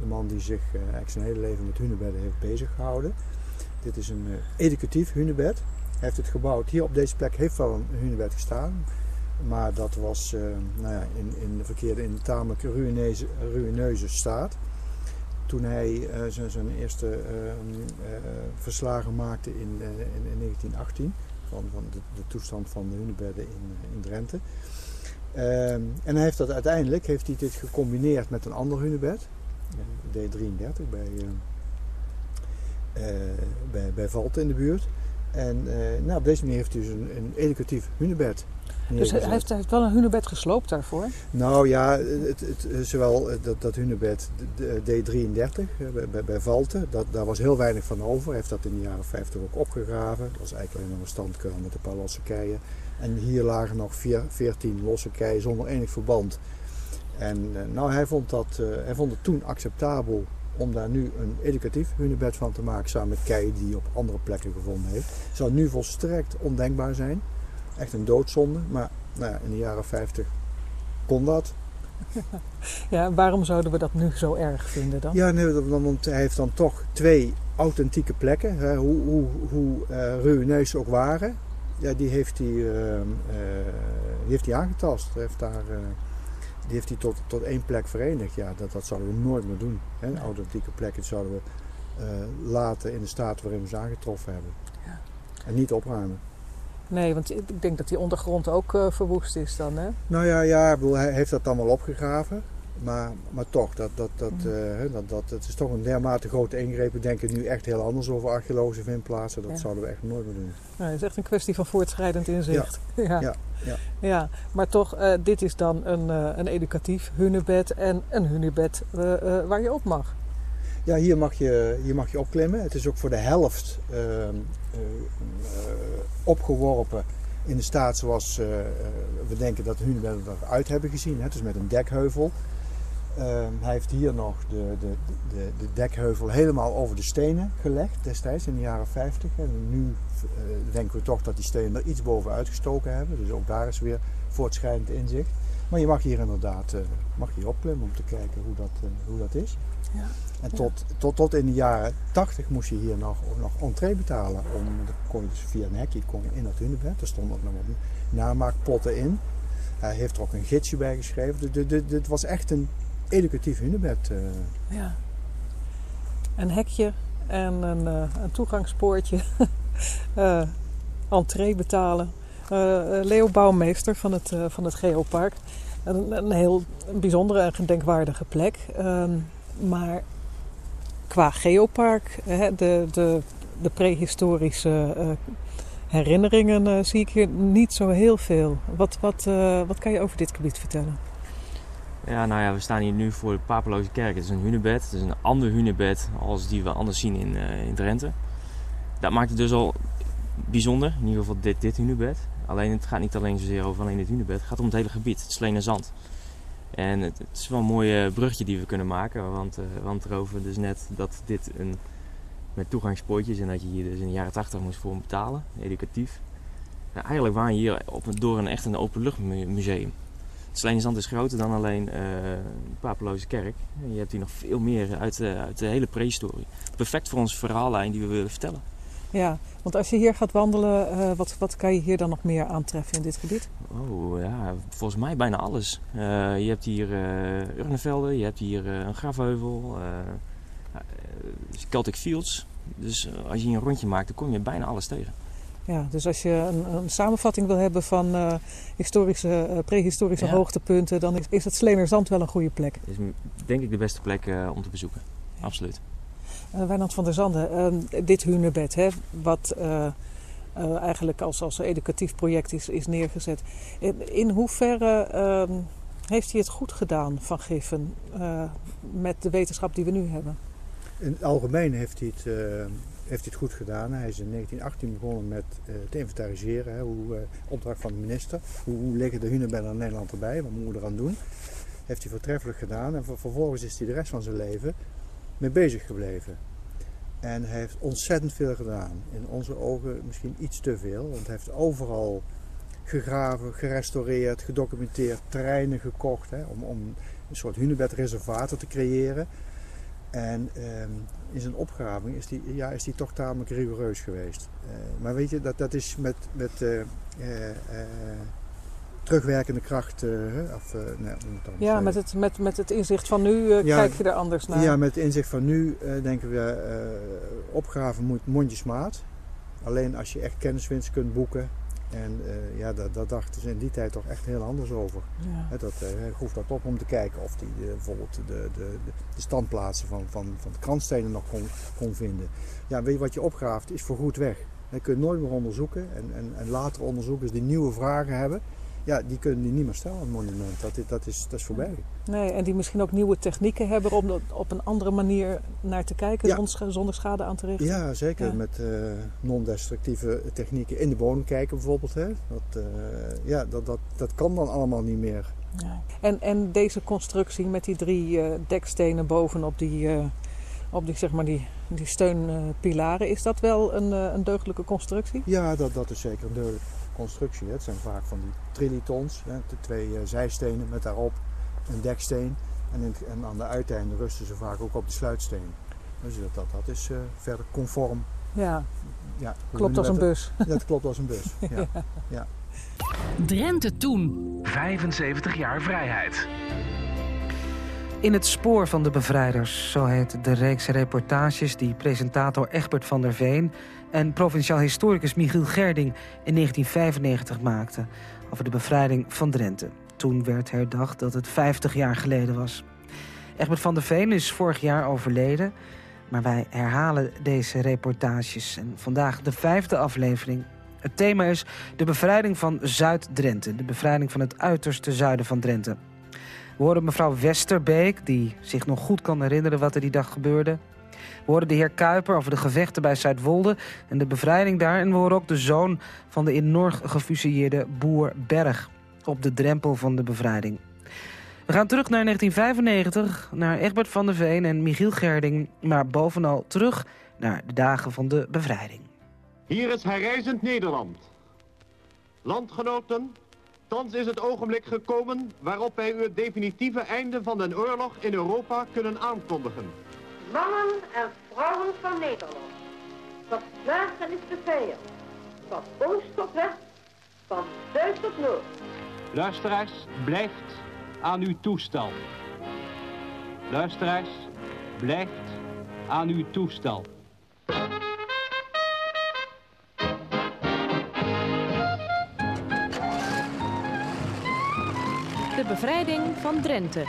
[SPEAKER 4] De man die zich uh, eigenlijk zijn hele leven met hunebedden heeft bezig gehouden. Dit is een uh, educatief hunebed. Hij heeft het gebouwd. Hier op deze plek heeft wel een hunebed gestaan. Maar dat was uh, nou ja, in, in de verkeerde, in tamelijk ruïneuze, staat. Toen hij zijn, zijn eerste ehm, verslagen maakte in, in, in 1918 van, van de, de, toestand van de hunebedden in, in Drenthe. Ehm, en hij heeft dat uiteindelijk heeft hij dit gecombineerd met een ander hunebed. D33 bij, uh, bij, bij Valte in de buurt. En uh, nou, op deze manier heeft hij dus een, een educatief hunebed.
[SPEAKER 12] Dus hij heeft, hij heeft, wel een hunebed gesloopt daarvoor?
[SPEAKER 4] Nou ja, het, het, zowel dat, dat hunebed D33 bij, bij, bij Valte, dat, daar was heel weinig van over. Hij heeft dat in de jaren 50 ook opgegraven. Dat was eigenlijk alleen nog een standkuil met een paar losse keien. En hier lagen nog 14 losse keien zonder enig verband. En eh, nou, hij vond, dat, uh, hij vond het toen acceptabel om daar nu een educatief hunebed van te maken samen met keien die hij op andere plekken gevonden heeft. Het zou nu volstrekt ondenkbaar zijn. Echt een doodzonde, maar nou ja, in de jaren 50 kon dat. [laughs]
[SPEAKER 12] Ja, waarom zouden we dat nu zo erg vinden dan?
[SPEAKER 4] Ja, nee, want hij heeft dan toch twee authentieke plekken. Hè, hoe hoe, hoe uh, ruïneus ze ook waren, ja, die, heeft hij, uh, uh, die heeft hij aangetast. Hij heeft daar die heeft hij tot, tot één plek verenigd. Ja, dat, dat zouden we nooit meer doen. Hè? Authentieke plekken zouden we uh, laten in de staat waarin we ze aangetroffen hebben. Ja. En niet opruimen.
[SPEAKER 12] Nee, want ik denk dat die ondergrond ook uh, verwoest is dan, hè?
[SPEAKER 4] Nou ja, ja bedoel, hij heeft dat dan wel opgegraven. Maar, maar toch, dat, dat, dat, mm. uh, dat, dat, het is toch een dermate grote ingreep. We denken nu echt heel anders over archeologische vindplaatsen. Dat ja. zouden we echt nooit meer doen.
[SPEAKER 12] Nou, het is echt een kwestie van voortschrijdend inzicht. Ja, [laughs] ja. ja, ja. ja. maar toch, uh, dit is dan een, uh, een educatief hunebed en een hunebed waar je op mag.
[SPEAKER 4] Ja, hier mag, je, hier mag je opklimmen. Het is ook voor de helft ehm, opgeworpen in de staat zoals we denken dat hunebedden eruit hebben gezien. Hè. Dus met een dekheuvel. Uh, hij heeft hier nog de, de, de, de, dekheuvel helemaal over de stenen gelegd destijds in de jaren 50. En nu uh, denken we toch dat die stenen er iets bovenuit gestoken hebben. Dus ook daar is weer voortschrijdend inzicht. Maar je mag hier inderdaad uh, mag hier opklimmen om te kijken hoe dat, hoe dat is. Ja. En tot, ja. tot, tot in de jaren 80 moest je hier nog, nog entree betalen. Om, dan kon je dus via een hekje kon in dat hunebed. Er stonden ook nog wat namaakpotten in. Hij heeft er ook een gidsje bij geschreven. Dit was echt een educatief hunebed. Uh.
[SPEAKER 12] Ja. Een hekje en een, uh, een toegangspoortje. uh, [laughs] entree betalen. Leo Bouwmeester van het, van het Geopark. Een, een heel bijzondere en gedenkwaardige plek. Um, maar qua geopark, hè, de, de, de prehistorische herinneringen zie ik hier niet zo heel veel. Wat, wat, wat kan je over dit gebied vertellen?
[SPEAKER 13] Ja, nou ja, we staan hier nu voor de Papeloze Kerk. Het is een hunebed. Het is een ander hunebed als die we anders zien in, in Drenthe. Dat maakt het dus al bijzonder. In ieder geval dit, dit hunebed. Alleen het gaat niet alleen zozeer over alleen dit hunebed. Het gaat om het hele gebied. Het Sleen en Zand. En het, is wel een mooi bruggetje die we kunnen maken. Want, uh, want erover dus net dat dit een, met toegangspoortjes en dat je hier dus in de jaren 80 moest voor betalen, educatief. Nou, eigenlijk waren we hier op, door een echt een openluchtmuseum. Het Sleen en Zand is groter dan alleen uh, Papeloze Kerk. Je hebt hier nog veel meer uit, uh, uit de hele prehistorie. Perfect voor onze verhaallijn die we willen vertellen.
[SPEAKER 12] Ja, want als je hier gaat wandelen, uh, wat, wat kan je hier dan nog meer aantreffen in dit gebied?
[SPEAKER 13] Oh ja, volgens mij bijna alles. Uh, je hebt hier uh, urnenvelden, je hebt hier een grafheuvel, Celtic Fields. Dus als je hier een rondje maakt, dan kom je bijna alles tegen.
[SPEAKER 12] Ja, dus als je een, een samenvatting wil hebben van historische, prehistorische ja. hoogtepunten, dan is, is het Slenerzand wel een goede plek.
[SPEAKER 13] is denk ik de beste plek om te bezoeken. Absoluut.
[SPEAKER 12] Uh, Wijnand van der Zanden, uh, dit hunebed, hè, wat uh, eigenlijk als, als educatief project is, is neergezet. In, in hoeverre ehm, heeft hij het goed gedaan, Van Giffen, met de wetenschap die we nu hebben?
[SPEAKER 4] In het algemeen heeft hij het, heeft hij het goed gedaan. Hij is in 1918 begonnen met te inventariseren, hè, hoe, opdracht van de minister. Hoe, hoe liggen de hunebedden in Nederland erbij, wat moeten we eraan doen? Heeft hij voortreffelijk gedaan en vervolgens is hij de rest van zijn leven mee bezig gebleven. En hij heeft ontzettend veel gedaan. In onze ogen misschien iets te veel. Want hij heeft overal gegraven, gerestaureerd, gedocumenteerd, terreinen gekocht. Hè, om, om een soort hunebedreservaten te creëren. En ehm, in zijn opgraving is die, ja, is die toch tamelijk rigoureus geweest. Uh, maar weet je, dat, dat is met, met uh, uh, terugwerkende kracht. Of, nee,
[SPEAKER 12] ja, met het, met, met het inzicht van nu ja, kijk je er anders naar.
[SPEAKER 4] Ja, met het inzicht van nu denken we, opgraven moet mondjesmaat. Alleen als je echt kenniswinst kunt boeken. En ja, dat, dat dachten ze in die tijd toch echt heel anders over. Ja. dat, hij groef dat op om te kijken of hij bijvoorbeeld de, de, de, de, standplaatsen van, van, van de krantstenen nog kon, kon vinden. Ja, weet je wat je opgraaft is voor goed weg. Dat kun je nooit meer onderzoeken. En, en, en later onderzoekers die nieuwe vragen hebben, ja, die kunnen die niet meer stellen, een monument. Dat, dat, is, dat is voorbij.
[SPEAKER 12] Nee, en die misschien ook nieuwe technieken hebben om er op een andere manier naar te kijken, ja. zonder schade aan te richten.
[SPEAKER 4] Ja, zeker. Ja. Met uh, non-destructieve technieken in de bodem kijken bijvoorbeeld. Hè. Dat, uh, ja, dat, dat, dat kan dan allemaal niet meer.
[SPEAKER 12] Ja. En, en deze constructie met die drie uh, dekstenen bovenop die, op die, zeg maar die, die steunpilaren, is dat wel een, een deugdelijke constructie?
[SPEAKER 4] Ja, dat, dat is zeker een deugdelijke constructie. Het zijn vaak van die trilitons, de twee eh, zijstenen met daarop een deksteen. En, in, en aan de uiteinden rusten ze vaak ook op de sluitsteen. Dus dat, dat, dat is uh, verder conform.
[SPEAKER 12] Ja, ja klopt als een bus.
[SPEAKER 4] Dat klopt als een bus, [laughs] ja. ja.
[SPEAKER 2] Drenthe toen.
[SPEAKER 14] 75 jaar vrijheid.
[SPEAKER 3] In het spoor van de bevrijders, zo heet de reeks reportages die presentator Egbert van der Veen en provinciaal historicus Michiel Gerding in 1995 maakten over de bevrijding van Drenthe. Toen werd herdacht dat het 50 jaar geleden was. Egbert van der Veen is vorig jaar overleden, maar wij herhalen deze reportages en vandaag de vijfde aflevering. Het thema is de bevrijding van Zuid-Drenthe, de bevrijding van het uiterste zuiden van Drenthe. We horen mevrouw Westerbeek, die zich nog goed kan herinneren wat er die dag gebeurde. We horen de heer Kuiper over de gevechten bij Zuidwolde en de bevrijding daar. En we horen ook de zoon van de in Norg gefusilleerde boer Berg op de drempel van de bevrijding. We gaan terug naar 1995, naar Egbert van der Veen en Michiel Gerding... maar bovenal terug naar de dagen van de bevrijding.
[SPEAKER 15] Hier is herreizend Nederland. Landgenoten, thans is het ogenblik gekomen waarop wij u het definitieve einde van de oorlog in Europa kunnen aankondigen.
[SPEAKER 16] Mannen en vrouwen van Nederland. Van slagen is de vijand. Van oost tot west. Van zuid tot noord.
[SPEAKER 15] Luisteraars, blijft aan uw toestel. Luisteraars, blijft aan uw toestel.
[SPEAKER 2] bevrijding van Drenthe.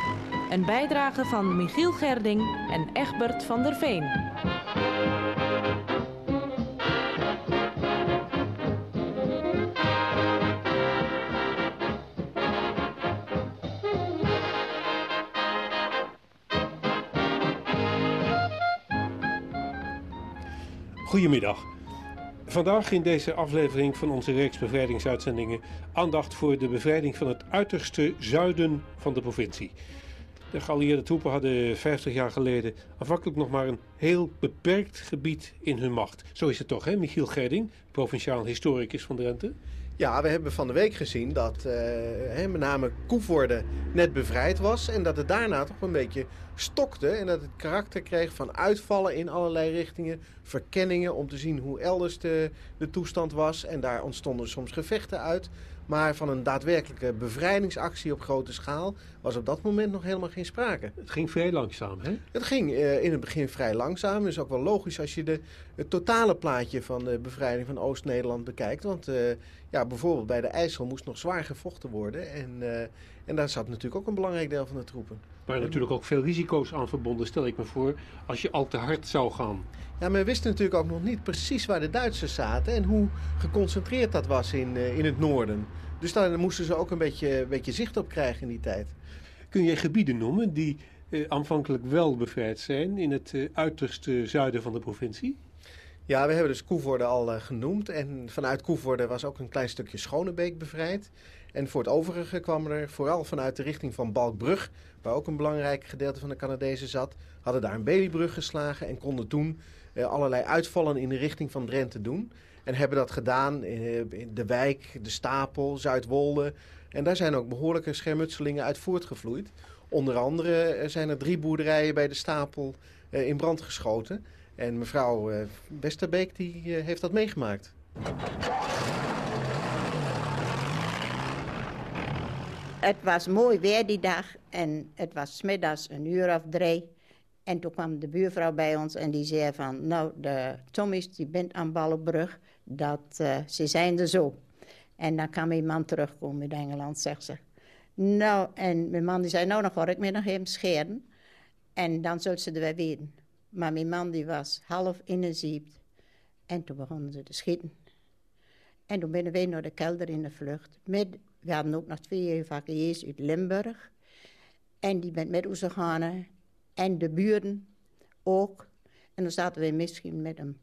[SPEAKER 2] Een bijdrage van Michiel Gerding en Egbert van der Veen.
[SPEAKER 17] Goedemiddag. Vandaag in deze aflevering van onze reeks bevrijdingsuitzendingen aandacht voor de bevrijding van het uiterste zuiden van de provincie. De geallieerde troepen hadden 50 jaar geleden aanvankelijk nog maar een heel beperkt gebied in hun macht. Zo is het toch, hè, Michiel Gerding, provinciaal historicus van Drenthe?
[SPEAKER 18] Ja, we hebben van de week gezien dat uh, met name Koevoorde net bevrijd was. En dat het daarna toch een beetje stokte. En dat het karakter kreeg van uitvallen in allerlei richtingen. Verkenningen om te zien hoe elders de, de toestand was. En daar ontstonden soms gevechten uit. Maar van een daadwerkelijke bevrijdingsactie op grote schaal was op dat moment nog helemaal geen sprake.
[SPEAKER 17] Het ging vrij langzaam, hè?
[SPEAKER 18] Het ging uh, in het begin vrij langzaam. Is ook wel logisch als je de, het totale plaatje van de bevrijding van Oost-Nederland bekijkt. Want uh, ja, bijvoorbeeld bij de IJssel moest nog zwaar gevochten worden. En, uh, en daar zat natuurlijk ook een belangrijk deel van de troepen.
[SPEAKER 17] Maar natuurlijk ook veel risico's aan verbonden, stel ik me voor, als je al te hard zou gaan.
[SPEAKER 18] Ja, we wisten natuurlijk ook nog niet precies waar de Duitsers zaten en hoe geconcentreerd dat was in, in het noorden. Dus daar moesten ze ook een beetje, een beetje zicht op krijgen in die tijd.
[SPEAKER 17] Kun je gebieden noemen die eh, aanvankelijk wel bevrijd zijn in het eh, uiterste zuiden van de provincie?
[SPEAKER 18] Ja, we hebben dus Koevoorde al uh, genoemd. En vanuit Koevoorde was ook een klein stukje Schonebeek bevrijd. En voor het overige kwam er vooral vanuit de richting van Balkbrug, waar ook een belangrijk gedeelte van de Canadezen zat, hadden daar een Beliebrug geslagen en konden toen uh, allerlei uitvallen in de richting van Drenthe doen. En hebben dat gedaan in de wijk, de Stapel, Zuidwolde. En daar zijn ook behoorlijke schermutselingen uit voortgevloeid. Onder andere zijn er drie boerderijen bij de Stapel in brand geschoten. En mevrouw Westerbeek die, heeft dat meegemaakt.
[SPEAKER 5] Het was mooi weer die dag en het was smiddags een uur of drie. En toen kwam de buurvrouw bij ons en die zei van... nou, de Tommy's die bent aan Ballenbrug, dat, uh, ze zijn er zo. En dan kan mijn man terugkomen uit Engeland, zegt ze. Nou, en mijn man die zei, nou, dan ga ik me nog even scheren. En dan zult ze er weer weten. Maar mijn man die was half in een ziep. En toen begonnen ze te schieten. En toen ben wij naar de kelder in de vlucht. Met, we hadden ook nog twee evacuees uit Limburg. En die bent met ons gegaan. En de buren ook. En dan zaten we misschien met een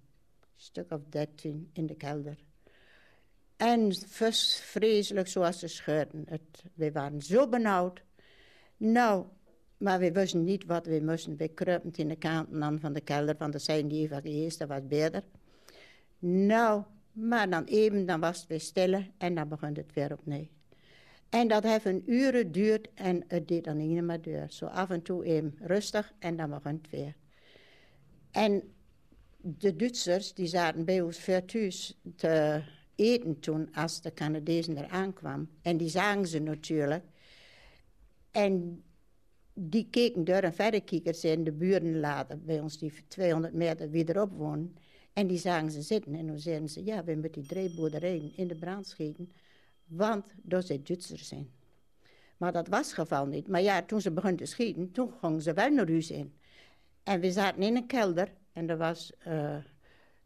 [SPEAKER 5] stuk of dertien in de kelder. En vreselijk zoals ze scheurden. Het, we waren zo benauwd. Nou, maar we wisten niet wat we moesten. We kruipend in de kanten aan van de kelder, want dat zijn die evacuees, dat was beter. Nou, maar dan even, dan was het weer stil en dan begon het weer opnieuw. En dat heeft een uren duurt en het deed dan niet meer deur. Zo af en toe even rustig en dan begon het weer. En de Duitsers, die zaten bij ons voor thuis te eten toen als de Canadezen er aankwam. En die zagen ze natuurlijk. En die keken door en verder ze in de buren later bij ons, die 200 meter wie erop wonen. En die zagen ze zitten en toen zeiden ze, ja, we moeten die drie boerderijen in de brand schieten, want dat zijn Duitsers zijn. Maar dat was het geval niet. Maar ja, toen ze begonnen te schieten, toen gingen ze wel naar huis in. En we zaten in een kelder en er was, uh,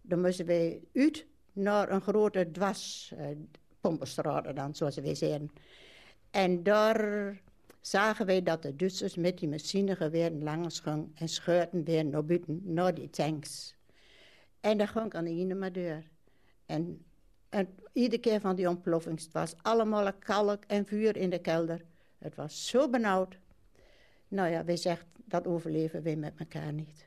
[SPEAKER 5] dan moesten we uit naar een grote dwarspompenstraat uh, dan, zoals we zeggen. En daar zagen wij dat de Duitsers met die machinegeweren langs gingen en scheurden weer naar buiten, naar die tanks. En dat ging aan de maar deur. En, en iedere keer van die ontploffing, het was allemaal kalk en vuur in de kelder. Het was zo benauwd. Nou ja, wij zegt, dat overleven wij met elkaar niet.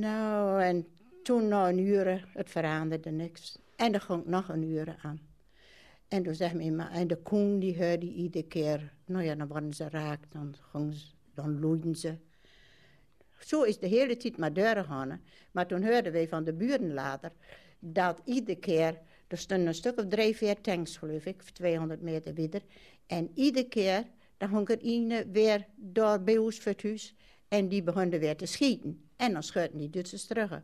[SPEAKER 5] Nou, en toen na een uur, het veranderde niks. En er ging nog een uur aan. En toen zeg mijn en de koen die hoorde iedere keer, nou ja, dan worden ze raak, dan, dan loeiden ze. Zo is de hele tijd maar doorgegaan. Maar toen hoorden wij van de buren later, dat iedere keer, er stonden een stuk of drie, vier tanks geloof ik, 200 meter verder. En iedere keer, dan ging er een weer door bij ons het huis. En die begonnen weer te schieten. En dan schoten die Duitsers terug.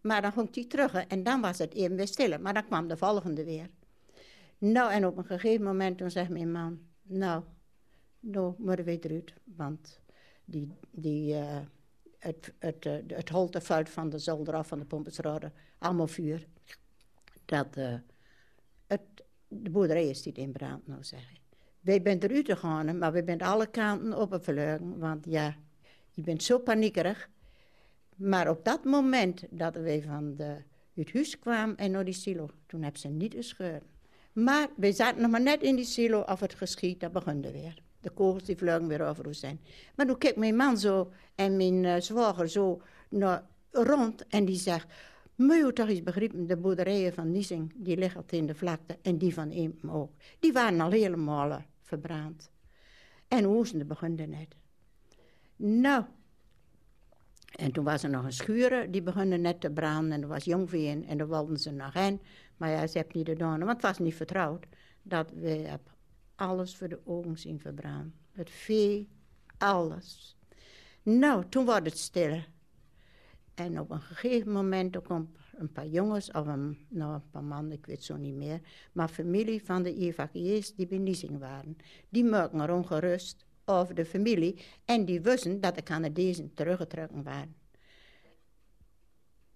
[SPEAKER 5] Maar dan ging die terug en dan was het even weer stil. Maar dan kwam de volgende weer. Nou, en op een gegeven moment toen zegt mijn man... Nou, nou moeten we eruit. Want die, die, uh, het, het, uh, het holteveld van de zolder af van de pompensrode, allemaal vuur. Dat, uh, het, de boerderij is niet in brand, nou zeggen. Wij zijn eruit gegaan, maar we zijn alle kanten op verleugen. Want ja, je bent zo paniekerig. Maar op dat moment dat wij van de, het huis kwamen en naar die silo, toen hebben ze niet gescheurd. Maar we zaten nog maar net in die silo of het geschiet, dat begon weer. De kogels die vlogen weer over ons zijn. Maar toen keek mijn man zo en mijn uh, zwager zo naar, rond en die zegt... Moet je toch de boerderijen van Niesing, die liggen in de vlakte en die van Eem ook. Die waren al helemaal verbrand. En Oostende begon net. Nou, en toen was er nog een schuur, die begonnen net te branden. En er was jongveen en daar wilden ze nog heen. Maar ja, ze hebben niet gedaan, want het was niet vertrouwd. Dat we alles voor de ogen zien verbranden. Het vee, alles. Nou, toen werd het stil. En op een gegeven moment komt een paar jongens, of een, nou, een paar mannen, ik weet zo niet meer. Maar familie van de evacuees die bij waren. Die merken er ongerust over de familie. En die wisten dat de Canadezen teruggetrokken waren.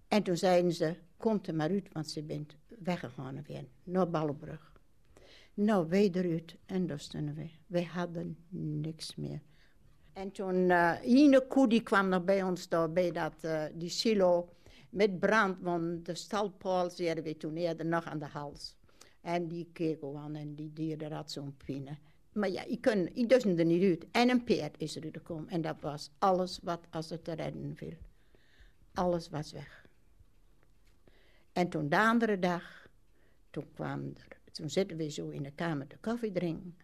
[SPEAKER 5] En toen zeiden ze, komt er maar uit, want ze bent weggegaan weer naar Ballenbrug. Nou, wij eruit en daar stonden we. Wij hadden niks meer. En toen, uh, Ine koe die kwam nog bij ons daar, bij dat, uh, die silo met brand, want de stalpaal zeiden we toen eerder nog aan de hals. En die keek aan en die dieren had zo'n pine. Maar ja, ik, ik dus er niet uit. En een peert is er gekomen. En dat was alles wat als het te redden viel. Alles was weg. En toen de andere dag, toen kwam er, toen zitten we zo in de kamer te koffie drinken.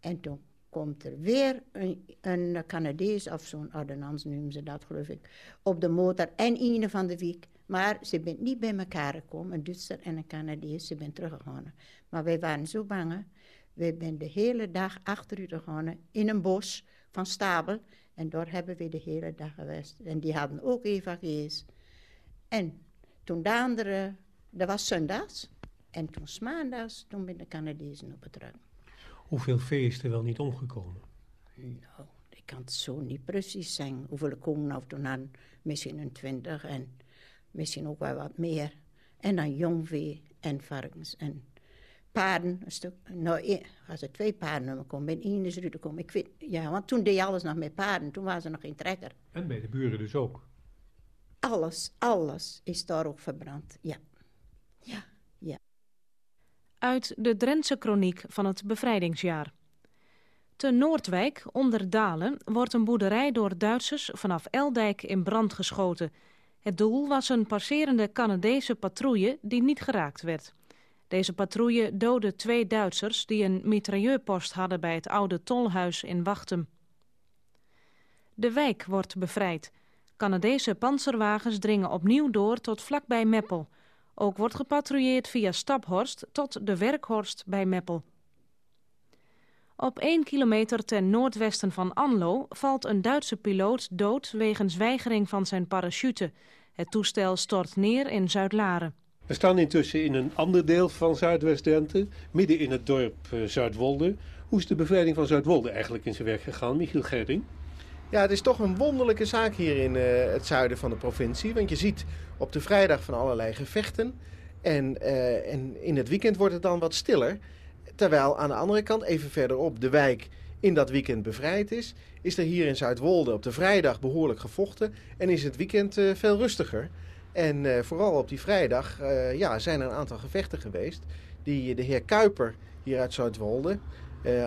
[SPEAKER 5] En toen komt er weer een, een Canadees, of zo'n ordonnans noemen ze dat geloof ik, op de motor en een van de week. Maar ze zijn niet bij elkaar gekomen, een Duitser en een Canadees, ze zijn teruggegaan. Maar wij waren zo bang, wij zijn de hele dag achter u gegaan in een bos van Stabel. En daar hebben we de hele dag geweest. En die hadden ook evangelies. En toen de dat was zondags. En toen maandags, toen ben de Canadezen op het rug.
[SPEAKER 17] Hoeveel vee is er wel niet omgekomen?
[SPEAKER 5] Nou, ik kan het zo niet precies zeggen. Hoeveel er komen nou toen aan? Misschien een twintig en misschien ook wel wat meer. En dan jong vee en varkens en paarden. Een stuk, nou, als er twee paarden komen, ben één is er komen. Ik weet, ja, want toen deed je alles nog met paarden. Toen was er nog geen trekker.
[SPEAKER 17] En bij de buren dus ook?
[SPEAKER 5] Alles, alles is daar ook verbrand, ja. Ja, ja.
[SPEAKER 2] Uit de Drentse kroniek van het bevrijdingsjaar. Te Noordwijk, onder Dalen, wordt een boerderij door Duitsers vanaf Eldijk in brand geschoten. Het doel was een passerende Canadese patrouille die niet geraakt werd. Deze patrouille doodde twee Duitsers die een mitrailleurpost hadden bij het oude tolhuis in Wachtem. De wijk wordt bevrijd. Canadese panzerwagens dringen opnieuw door tot vlakbij Meppel. Ook wordt gepatrouilleerd via Staphorst tot de Werkhorst bij Meppel. Op 1 kilometer ten noordwesten van Anlo valt een Duitse piloot dood wegens weigering van zijn parachute. Het toestel stort neer in Zuid-Laren.
[SPEAKER 17] We staan intussen in een ander deel van Zuidwest-Drenthe, midden in het dorp uh, Zuidwolde. Hoe is de bevrijding van Zuidwolde eigenlijk in zijn werk gegaan, Michiel Gerding?
[SPEAKER 18] Ja, het is toch een wonderlijke zaak hier in uh, het zuiden van de provincie. Want je ziet op de vrijdag van allerlei gevechten. En, uh, en in het weekend wordt het dan wat stiller. Terwijl aan de andere kant, even verderop, de wijk in dat weekend bevrijd is. Is er hier in Zuidwolde op de vrijdag behoorlijk gevochten. En is het weekend uh, veel rustiger. En vooral op die vrijdag ja, zijn er een aantal gevechten geweest. Die de heer Kuiper hier uit Zuidwolde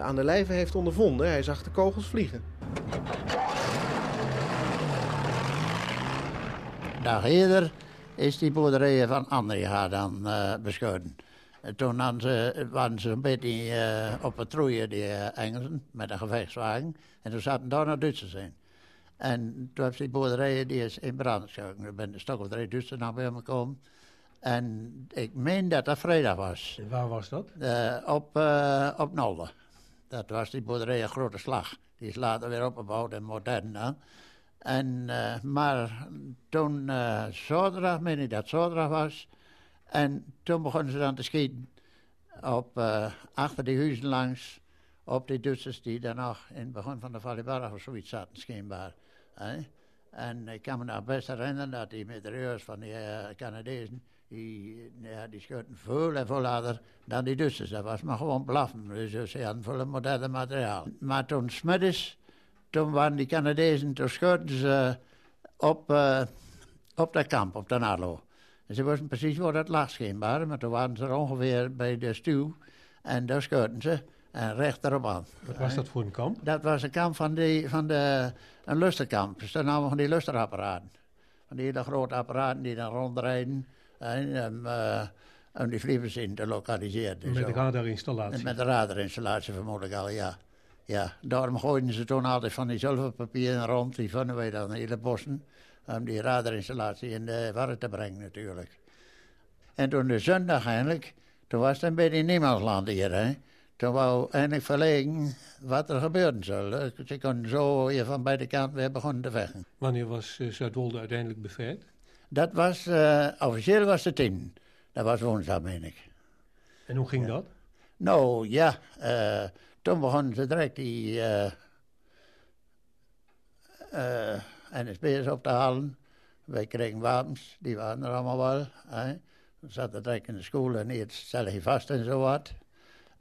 [SPEAKER 18] aan de lijve heeft ondervonden. Hij zag de kogels vliegen.
[SPEAKER 19] Dag eerder is die boerderij van Andrija dan beschoten. Toen ze, waren ze een beetje op patrouille, die Engelsen, met een gevechtswagen. En toen zaten daar nog Duitsers in. En toen heeft die boerderij die is in brand geschoten. Er ben een stuk of drie Duitsers naar bij me gekomen. En ik meen dat dat vrijdag was.
[SPEAKER 17] Waar was dat?
[SPEAKER 19] Uh, op, uh, op Nolde. Dat was die boerderij een grote slag. Die is later weer opgebouwd en modern. En, uh, maar toen zaterdag, meen ik dat zaterdag was. En toen begonnen ze dan te schieten. Op, achter die huizen langs. Op die Duitsers die dan nog in het begin van de Valleybara of zoiets zaten, schijnbaar. En ik kan me nog best herinneren dat die meteoreurs van die Canadezen, die, ja, die schoten veel en veel harder dan die Duitsers. Dat was maar gewoon blaffen. Dus ze hadden veel moderne materiaal. Maar toen smiddags, toen waren die Canadezen, toen schoten ze op, uh, Op dat kamp, op de Nalo. En ze wisten precies waar dat lag schijnbaar, maar toen waren ze er ongeveer bij de stuw. En daar scheurden ze en recht erop aan.
[SPEAKER 17] Wat was dat voor een kamp?
[SPEAKER 19] Dat was een kamp van, die, van de, een lusterkamp. Dus daar namen van die lusterapparaten. Van die hele grote apparaten die dan rondrijden. En, om, uh, om die vliegers in te lokaliseren. en
[SPEAKER 17] Met de radarinstallatie.
[SPEAKER 19] En met de radarinstallatie vermoedelijk al, ja. Ja, daarom gooiden ze toen altijd van die zilverpapieren rond. Die vonden wij dan in hele bossen. Om die radarinstallatie in de war te brengen natuurlijk. En toen de zondag eindelijk, toen was het een beetje niemandsland hier, hè. Toen wou eindelijk verlegen wat er gebeuren zou. Ze konden zo hier van beide kanten weer begonnen te vechten.
[SPEAKER 17] Wanneer was uh, Zuidwolde uiteindelijk bevrijd?
[SPEAKER 19] Dat was, uh, officieel was het tien. Dat was woensdag, meen ik.
[SPEAKER 17] En hoe ging ja. dat?
[SPEAKER 19] Nou, ja, uh, toen begonnen ze direct die uh, NSB'ers op te halen. Wij kregen wapens, die waren er allemaal wel. Hè. We zaten direct in de school en eerst stel je vast en zo wat.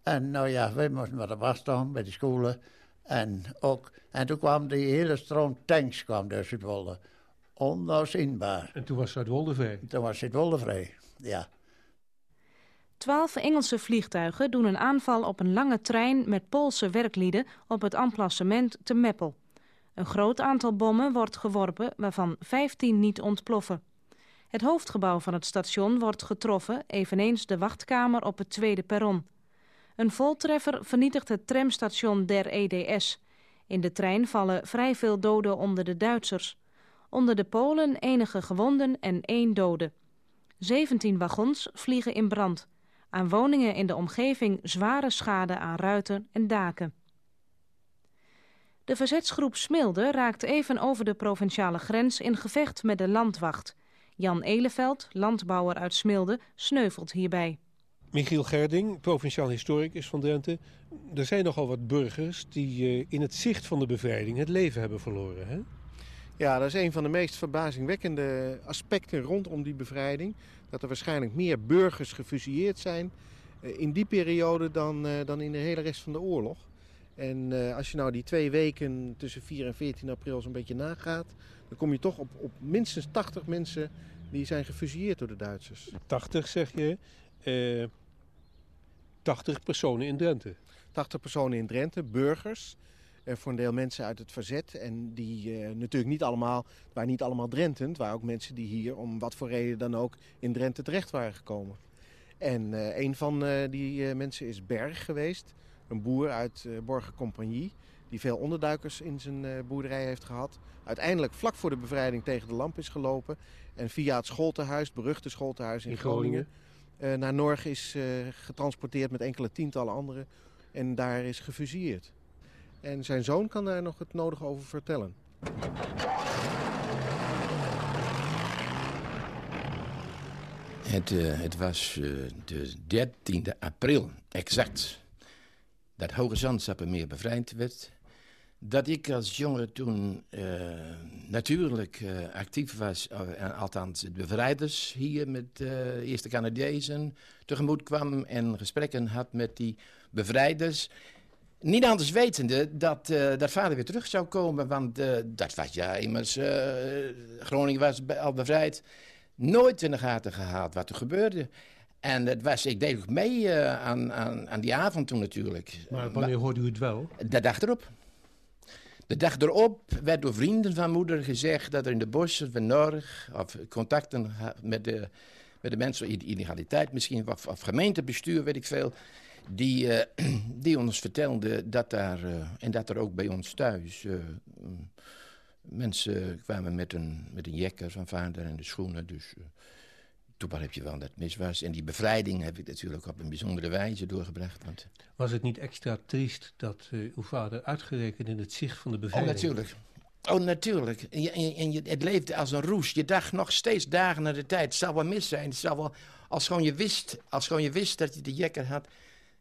[SPEAKER 19] En nou ja, wij moesten wat op afstand bij de scholen. En, ook, en toen kwam die hele stroom tanks kwam door Zuidwolde. Ondoorzienbaar.
[SPEAKER 17] En toen was Zuidwolde vrij?
[SPEAKER 19] Toen was Zuidwolde vrij, ja.
[SPEAKER 2] Twaalf Engelse vliegtuigen doen een aanval op een lange trein met Poolse werklieden op het emplacement te Meppel. Een groot aantal bommen wordt geworpen, waarvan 15 niet ontploffen. Het hoofdgebouw van het station wordt getroffen, eveneens de wachtkamer op het tweede perron. Een voltreffer vernietigt het tramstation der EDS. In de trein vallen vrij veel doden onder de Duitsers. Onder de Polen enige gewonden en één dode. 17 wagons vliegen in brand. Aan woningen in de omgeving zware schade aan ruiten en daken. De verzetsgroep Smilde raakt even over de provinciale grens in gevecht met de landwacht. Jan Eleveld, landbouwer uit Smilde, sneuvelt hierbij.
[SPEAKER 17] Michiel Gerding, provinciaal historicus van Drenthe. Er zijn nogal wat burgers die uh, in het zicht van de bevrijding het leven hebben verloren. Hè?
[SPEAKER 18] Ja, dat is een van de meest verbazingwekkende aspecten rondom die bevrijding. Dat er waarschijnlijk meer burgers gefusilleerd zijn uh, in die periode dan, uh, dan in de hele rest van de oorlog. En uh, als je nou die twee weken tussen 4 en 14 april zo'n beetje nagaat, dan kom je toch op, op minstens 80 mensen die zijn gefusilleerd door de Duitsers.
[SPEAKER 17] 80 zeg je? Uh, 80 personen in Drenthe?
[SPEAKER 18] 80 personen in Drenthe, burgers. En voor een deel mensen uit het verzet. En die uh, natuurlijk niet allemaal, waren niet allemaal Drenthen. Het waren ook mensen die hier om wat voor reden dan ook in Drenthe terecht waren gekomen. En uh, een van die mensen is Berg geweest. Een boer uit Borgen Compagnie, die veel onderduikers in zijn boerderij heeft gehad. Uiteindelijk vlak voor de bevrijding tegen de lamp is gelopen. En via het schooltehuis, het beruchte schooltehuis in,
[SPEAKER 17] in
[SPEAKER 18] Groningen, Groningen. Naar Norg is getransporteerd met enkele tientallen anderen. En daar is gefusilleerd. En zijn zoon kan daar nog het nodige over vertellen.
[SPEAKER 20] Het, het was de 13e april, exact dat Hoge Zandsappenmeer bevrijd werd. Dat ik als jongen toen uh, natuurlijk actief was, althans de bevrijders hier met de eerste Canadezen tegemoet kwam en gesprekken had met die bevrijders. Niet anders wetende dat, dat vader weer terug zou komen, want dat was ja immers, Groningen was al bevrijd. Nooit in de gaten gehad wat er gebeurde. En het was, ik deed ook mee uh, aan, aan, aan die avond toen natuurlijk.
[SPEAKER 17] Maar wanneer hoorde u het wel?
[SPEAKER 20] De dag erop. De dag erop werd door vrienden van moeder gezegd dat er in de bossen van Norg... of contacten met de, met de mensen, illegaliteit misschien, of, of gemeentebestuur, weet ik veel... Die, uh, [clears throat] die ons vertelden dat daar, uh, en dat er ook bij ons thuis... Uh, mensen kwamen met een, met een jekker van vader en de schoenen, dus... Toepak heb je wel dat mis was. En die bevrijding heb ik natuurlijk op een bijzondere wijze doorgebracht. Want...
[SPEAKER 17] Was het niet extra triest dat uw vader uitgerekend in het zicht van de bevrijding...
[SPEAKER 20] Oh, natuurlijk. Oh, natuurlijk. En, en, het leefde als een roes. Je dacht nog steeds dagen naar de tijd. Het zou wel mis zijn. Het zou wel, als, gewoon je wist, als gewoon je wist dat je de jekker had...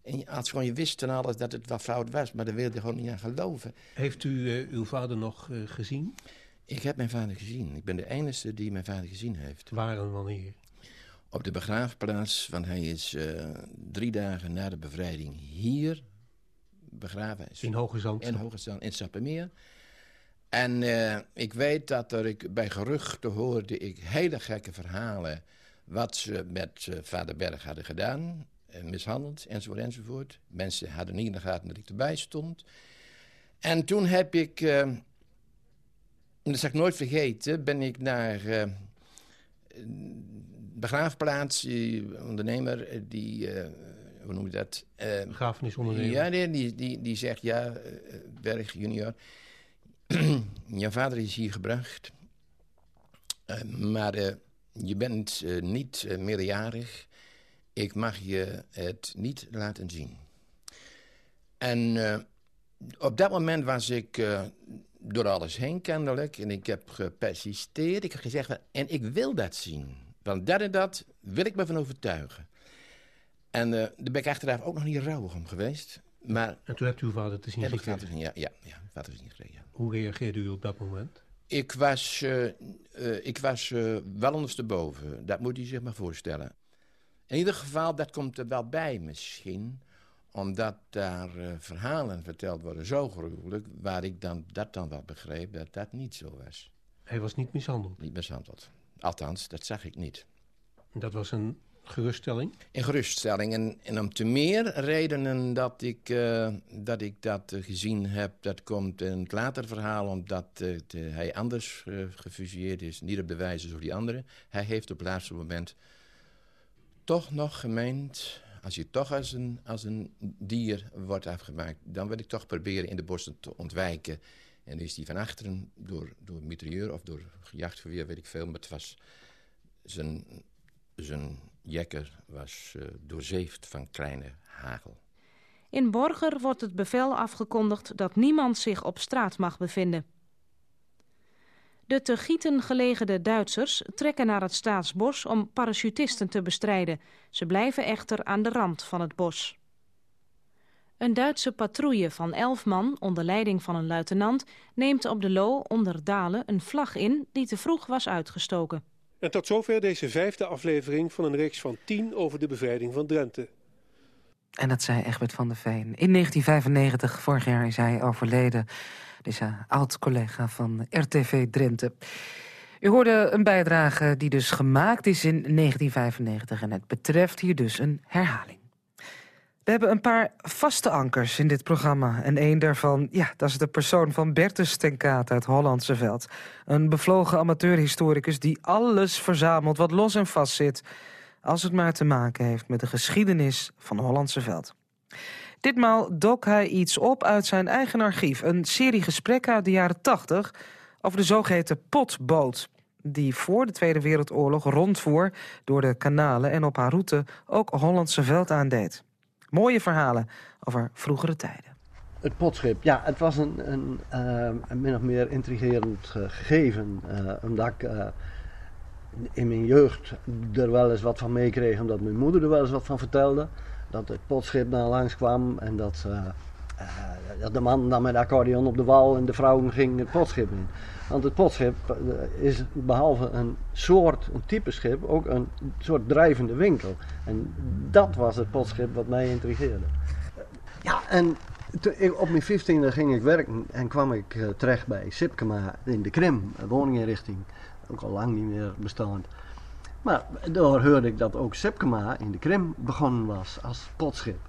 [SPEAKER 20] En als gewoon je wist alles dat het wel fout was. Maar daar wilde je gewoon niet aan geloven.
[SPEAKER 17] Heeft u uh, uw vader nog uh, gezien?
[SPEAKER 20] Ik heb mijn vader gezien. Ik ben de enige die mijn vader gezien heeft.
[SPEAKER 17] Waar en wanneer?
[SPEAKER 20] op de begraafplaats, want hij is uh, drie dagen na de bevrijding hier begraven.
[SPEAKER 17] In Hoge Zand?
[SPEAKER 20] In Hoge Zand, in Sappemeer. En eh, ik weet dat er ik, bij geruchten hoorde ik hele gekke verhalen... wat ze met vader Berg hadden gedaan, mishandeld enzovoort enzovoort. Mensen hadden niet in de gaten dat ik erbij stond. En toen heb ik, en dat zal ik nooit vergeten, ben ik naar begraafplaats, die ondernemer, die, hoe noem je dat?
[SPEAKER 17] Begrafenisondernemer.
[SPEAKER 20] Ja, die, die, die, zegt, ja, Berg junior... [clears throat] je vader is hier gebracht, uh, maar uh, je bent uh, niet meerderjarig. Ik mag je het niet laten zien. En op dat moment was ik door alles heen kennelijk. En ik heb gepersisteerd. Ik heb gezegd, en ik wil dat zien. Want dat en dat wil ik me van overtuigen. En daar ben ik achteraf ook nog niet rouwig om geweest. Maar,
[SPEAKER 17] en toen hebt u uw vader te zien
[SPEAKER 20] gekregen? Ja, ja, ja, vader te zien gekregen.
[SPEAKER 17] Hoe reageerde u op dat moment?
[SPEAKER 20] Ik was, uh, uh, ik was uh, wel ondersteboven. Dat moet u zich maar voorstellen. In ieder geval, dat komt er wel bij misschien. Omdat daar verhalen verteld worden, zo gruwelijk... waar ik dan, dat dan wel begreep dat dat niet zo was.
[SPEAKER 17] Hij was niet mishandeld?
[SPEAKER 20] Niet mishandeld. Althans, dat zag ik niet.
[SPEAKER 17] Dat was een geruststelling?
[SPEAKER 20] In geruststelling. En, en om te meer redenen dat ik, uh, dat, ik dat uh, gezien heb... dat komt in het later verhaal omdat uh, de, hij anders gefusieerd is. Niet op de wijze zoals die andere. Hij heeft op het laatste moment toch nog gemeend... als je toch als een, als een dier wordt afgemaakt... dan wil ik toch proberen in de borsten te ontwijken... En is die van achteren door, door mitrailleur of door gejachtgeweer, weet ik veel... maar het was zijn, zijn jekker was uh, doorzeefd van kleine hagel.
[SPEAKER 2] In Borger wordt het bevel afgekondigd dat niemand zich op straat mag bevinden. De te gieten gelegerde Duitsers trekken naar het staatsbos om parachutisten te bestrijden. Ze blijven echter aan de rand van het bos. Een Duitse patrouille van elf man, onder leiding van een luitenant... neemt op de Loo onder Dalen een vlag in die te vroeg was uitgestoken.
[SPEAKER 17] En tot zover deze vijfde aflevering van een reeks van tien over de bevrijding van Drenthe.
[SPEAKER 3] En dat zei Egbert van der Veen. In 1995, vorig jaar, is hij overleden. Deze oud-collega van RTV Drenthe. U hoorde een bijdrage die dus gemaakt is in 1995... en het betreft hier dus een herhaling. We hebben een paar vaste ankers in dit programma. En een daarvan, ja, dat is de persoon van Bertus ten Kaat uit Hollandse Veld. Een bevlogen amateurhistoricus die alles verzamelt wat los en vast zit... als het maar te maken heeft met de geschiedenis van Hollandse Veld. Ditmaal dok hij iets op uit zijn eigen archief. Een serie gesprekken uit de jaren 80 over de zogeheten potboot die voor de Tweede Wereldoorlog rondvoer door de kanalen... en op haar route ook Hollandse Veld aandeed. Mooie verhalen over vroegere tijden.
[SPEAKER 21] Het potschip, ja, het was een, een, uh, een min of meer intrigerend uh, gegeven. Uh, omdat ik in mijn jeugd er wel eens wat van meekreeg, omdat mijn moeder er wel eens wat van vertelde. Dat het potschip daar langs kwam en dat, dat de man dan met de accordeon op de wal en de vrouwen ging het potschip in. Want het potschip is behalve een soort, een type schip, ook een soort drijvende winkel. En dat was het potschip wat mij intrigeerde. Ja, en op mijn 15e ging ik werken en kwam ik terecht bij Sipkema in de Krim, woninginrichting. Ook al lang niet meer bestaand. Maar daar hoorde ik dat ook Sipkema in de Krim begonnen was als potschip.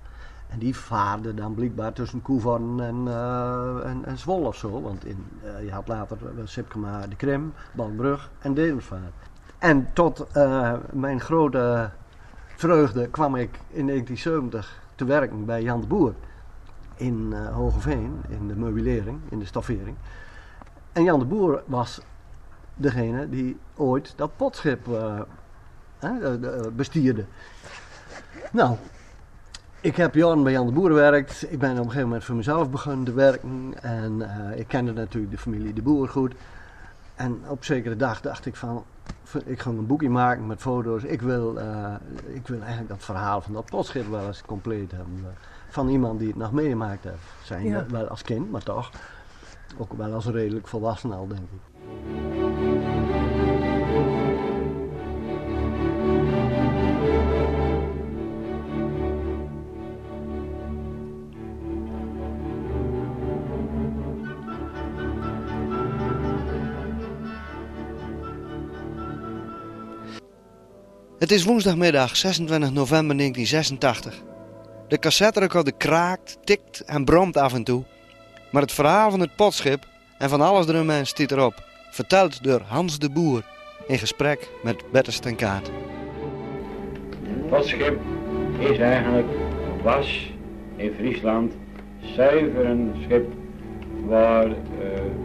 [SPEAKER 21] En die vaarde dan blijkbaar tussen Koevorn en, uh, en, en Zwolle of zo. Want in, uh, je had later uh, Sipkema de Krim, Balbrug en Dedemsvaart. En tot mijn grote vreugde kwam ik in 1970 te werken bij Jan de Boer. In Hogeveen, in de meubilering, in de stoffering. En Jan de Boer was degene die ooit dat potschip bestierde. Nou, ik heb jaren bij Jan de Boer gewerkt. Ik ben op een gegeven moment voor mezelf begonnen te werken. En uh, ik kende natuurlijk de familie de Boer goed. En op zekere dag dacht ik van, ik ga een boekje maken met foto's. Ik wil, uh, ik wil eigenlijk dat verhaal van dat potschip wel eens compleet hebben. Van iemand die het nog meegemaakt heeft. Zijn ja. wel als kind, maar toch. Ook wel als redelijk volwassen al, denk ik.
[SPEAKER 22] Het is woensdagmiddag 26 november 1986. De cassetterecorder kraakt, tikt en bromt af en toe. Maar het verhaal van het potschip en van alles eromheen stiet erop. Verteld door Hans de Boer in gesprek met Bertus ten Kaat.
[SPEAKER 23] Het potschip is eigenlijk, was in Friesland zuiver een schip waar uh,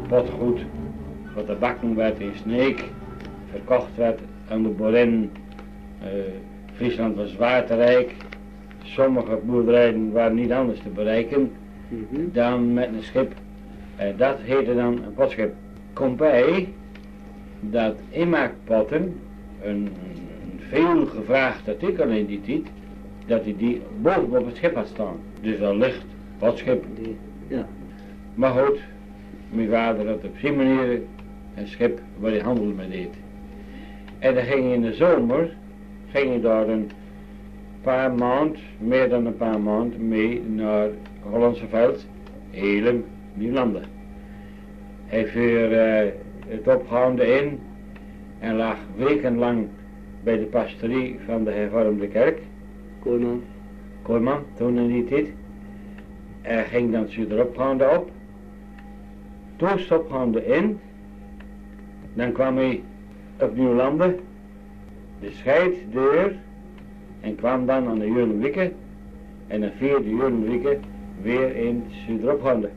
[SPEAKER 23] potgoed wat de bakken werd in Sneek verkocht werd aan de boerin. Uh, Friesland was waterrijk. Sommige boerderijen waren niet anders te bereiken dan met een schip. En dat heette dan een potschip. Komt bij dat inmaakpotten, een, een veel gevraagd artikel in die tijd, dat hij die bovenop het schip had staan. Dus al ligt potschip. Ja. Maar goed, mijn vader had op zijn manier een schip waar hij handel mee deed. En dan ging hij in de zomer, ging hij daar een paar maand, meer dan een paar maand, mee naar Hollandse Veld, Helem, Nieuwlanden. Hij vuur uh, het opgehouden in en lag wekenlang bij de pastorie van de hervormde kerk.
[SPEAKER 21] Kooiman.
[SPEAKER 23] Kooiman, toen in die tijd. Hij ging dan Zuideropgaande op. Toen stopgaande in. Dan kwam hij op Nieuwlanden. De scheiddeur. En kwam dan aan de Jurenwikke. En dan vierde Jurenwikke weer in Zuideropgaande.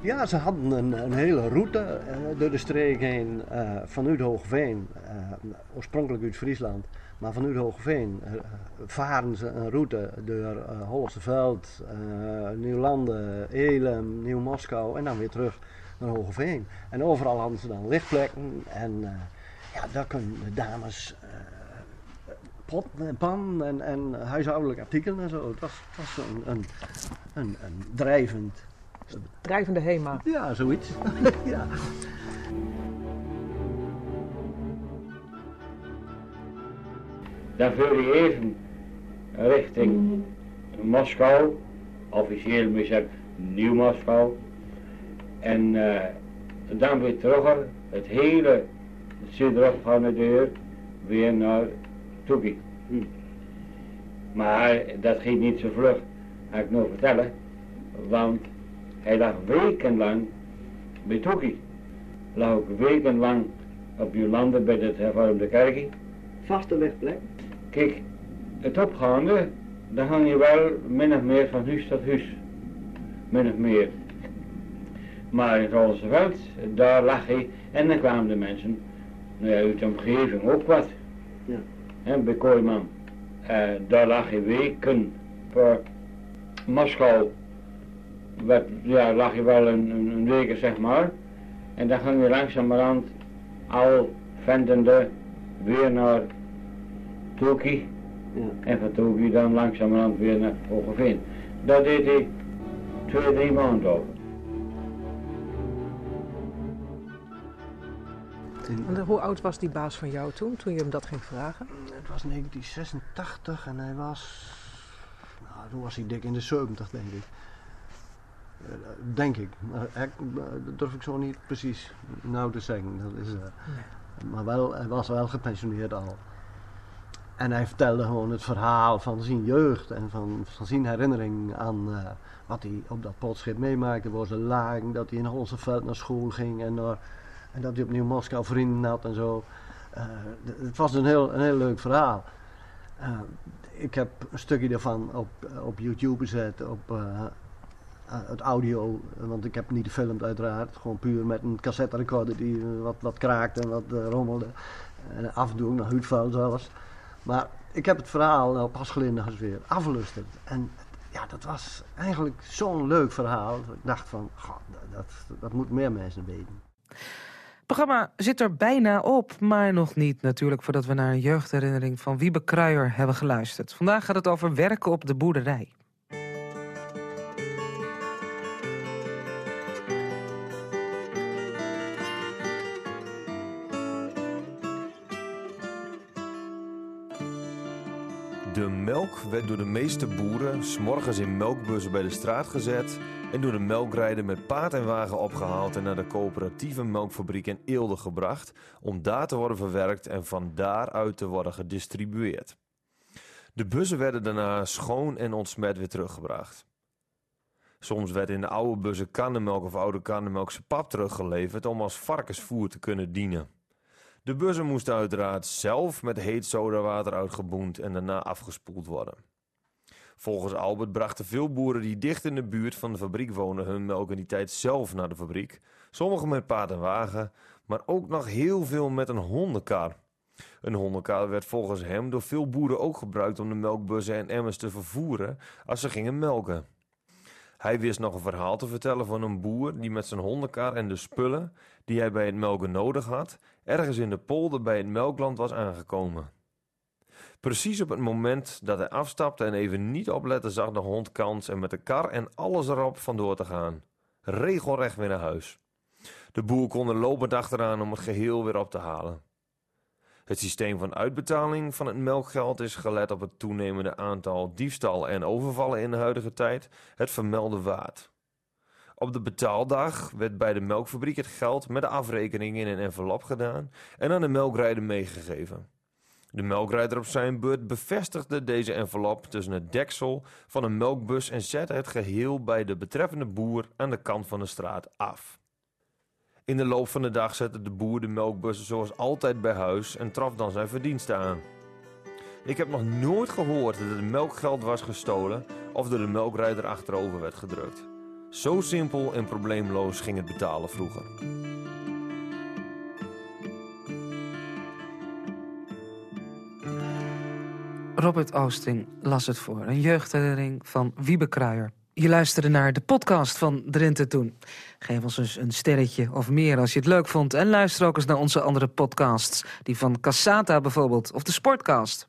[SPEAKER 21] Ja, ze hadden een, een hele route uh, door de streek heen uh, vanuit Hoogveen, uh, oorspronkelijk uit Friesland, maar vanuit Hoogveen varen ze een route door Hollandse Veld, Nieuwlanden, Elem, Nieuw-Moskou en dan weer terug naar Hoogveen. En overal hadden ze dan lichtplekken en ja, daar kunnen de dames pot en pan en, en huishoudelijk artikelen en zo. Het was, het was een, een, een, een drijvend
[SPEAKER 12] Drijvende HEMA.
[SPEAKER 21] Ja, zoiets. [laughs] ja.
[SPEAKER 23] Dan vul je even richting Moskou, officieel moet je zeggen Nieuw Moskou. En uh, dan weer terug, het hele zuidrug van de deur, weer naar Toekie. Hm. Maar dat ging niet zo vlug, ga ik nog vertellen, want hij lag wekenlang bij Toekie. Lag ook wekenlang op Jolande bij het hervormde kerkje.
[SPEAKER 21] Vaste lichtplek?
[SPEAKER 23] Kijk, het opgaande, dan hang je wel min of meer van huis tot huis. Min of meer. Maar in het Veld, daar lag hij en dan kwamen de mensen nou ja, uit de omgeving ook wat. Ja. En bij Kooiman. Uh, daar lag hij weken voor Moskou ja, lag je wel een, een, een week, zeg maar. En dan ging je langzamerhand al ventende weer naar Toki. Ja. En van Toki dan langzamerhand weer naar Hogeveen. Dat deed hij twee, drie maanden over.
[SPEAKER 12] En hoe oud was die baas van jou toen, toen je hem dat ging vragen?
[SPEAKER 21] Het was 1986 en hij was... Nou, toen was hij dik in de 70 denk ik. Eh, denk ik. Maar dat durf ik zo niet precies nou te zeggen. Dat is, uh, Maar wel, hij was wel gepensioneerd al. En hij vertelde gewoon het verhaal van zijn jeugd en van, van zijn herinnering aan uh, wat hij op dat potschip meemaakte. Waar ze lagen, dat hij in Holseveld naar school ging en, uh, en dat hij opnieuw Moskou vrienden had en zo. Uh, het was een heel, een heel leuk verhaal. ik heb een stukje daarvan op, op YouTube gezet, op het audio, want ik heb niet gefilmd uiteraard, gewoon puur met een cassette recorder die wat, wat kraakte en wat rommelde. En af en toe huidvuil zelfs. Maar ik heb het verhaal nou pas weer afgelusterd. En ja, dat was eigenlijk zo'n leuk verhaal. Ik dacht van, god, dat, dat moet meer mensen weten.
[SPEAKER 3] Het programma zit er bijna op, maar nog niet natuurlijk... voordat we naar een jeugdherinnering van Wiebe Kruijer hebben geluisterd. Vandaag gaat het over werken op de boerderij.
[SPEAKER 24] De melk werd door de meeste boeren s'morgens in melkbussen bij de straat gezet en door de melkrijder met paard en wagen opgehaald en naar de coöperatieve melkfabriek in Eelde gebracht om daar te worden verwerkt en van daaruit te worden gedistribueerd. De bussen werden daarna schoon en ontsmet weer teruggebracht. Soms werd in de oude bussen kannenmelk of oude kannenmelkse pap teruggeleverd om als varkensvoer te kunnen dienen. De bussen moesten uiteraard zelf met heet sodawater uitgeboend en daarna afgespoeld worden. Volgens Albert brachten veel boeren die dicht in de buurt van de fabriek wonen hun melk in die tijd zelf naar de fabriek. Sommigen met paard en wagen, maar ook nog heel veel met een hondenkar. Een hondenkar werd volgens hem door veel boeren ook gebruikt om de melkbussen en emmers te vervoeren als ze gingen melken. Hij wist nog een verhaal te vertellen van een boer die met zijn hondenkar en de spullen die hij bij het melken nodig had, ergens in de polder bij het melkland was aangekomen. Precies op het moment dat hij afstapte en even niet oplette, zag de hond kans en met de kar en alles erop vandoor te gaan. Regelrecht weer naar huis. De boer kon er lopend achteraan om het geheel weer op te halen. Het systeem van uitbetaling van het melkgeld is gelet op het toenemende aantal diefstal en overvallen in de huidige tijd het vermelde waard. Op de betaaldag werd bij de melkfabriek het geld met de afrekening in een envelop gedaan en aan de melkrijder meegegeven. De melkrijder op zijn beurt bevestigde deze envelop tussen het deksel van een melkbus en zette het geheel bij de betreffende boer aan de kant van de straat af. In de loop van de dag zette de boer de melkbussen zoals altijd bij huis en traf dan zijn verdiensten aan. Ik heb nog nooit gehoord dat het melkgeld was gestolen of door de melkrijder achterover werd gedrukt. Zo simpel en probleemloos ging het betalen vroeger.
[SPEAKER 3] Robert Oosting las het voor, een jeugdherinnering van Wiebe Kruijer. Je luisterde naar de podcast van Drenthe Toen. Geef ons eens een sterretje of meer als je het leuk vond. En luister ook eens naar onze andere podcasts. Die van Cassata bijvoorbeeld, of de Sportcast.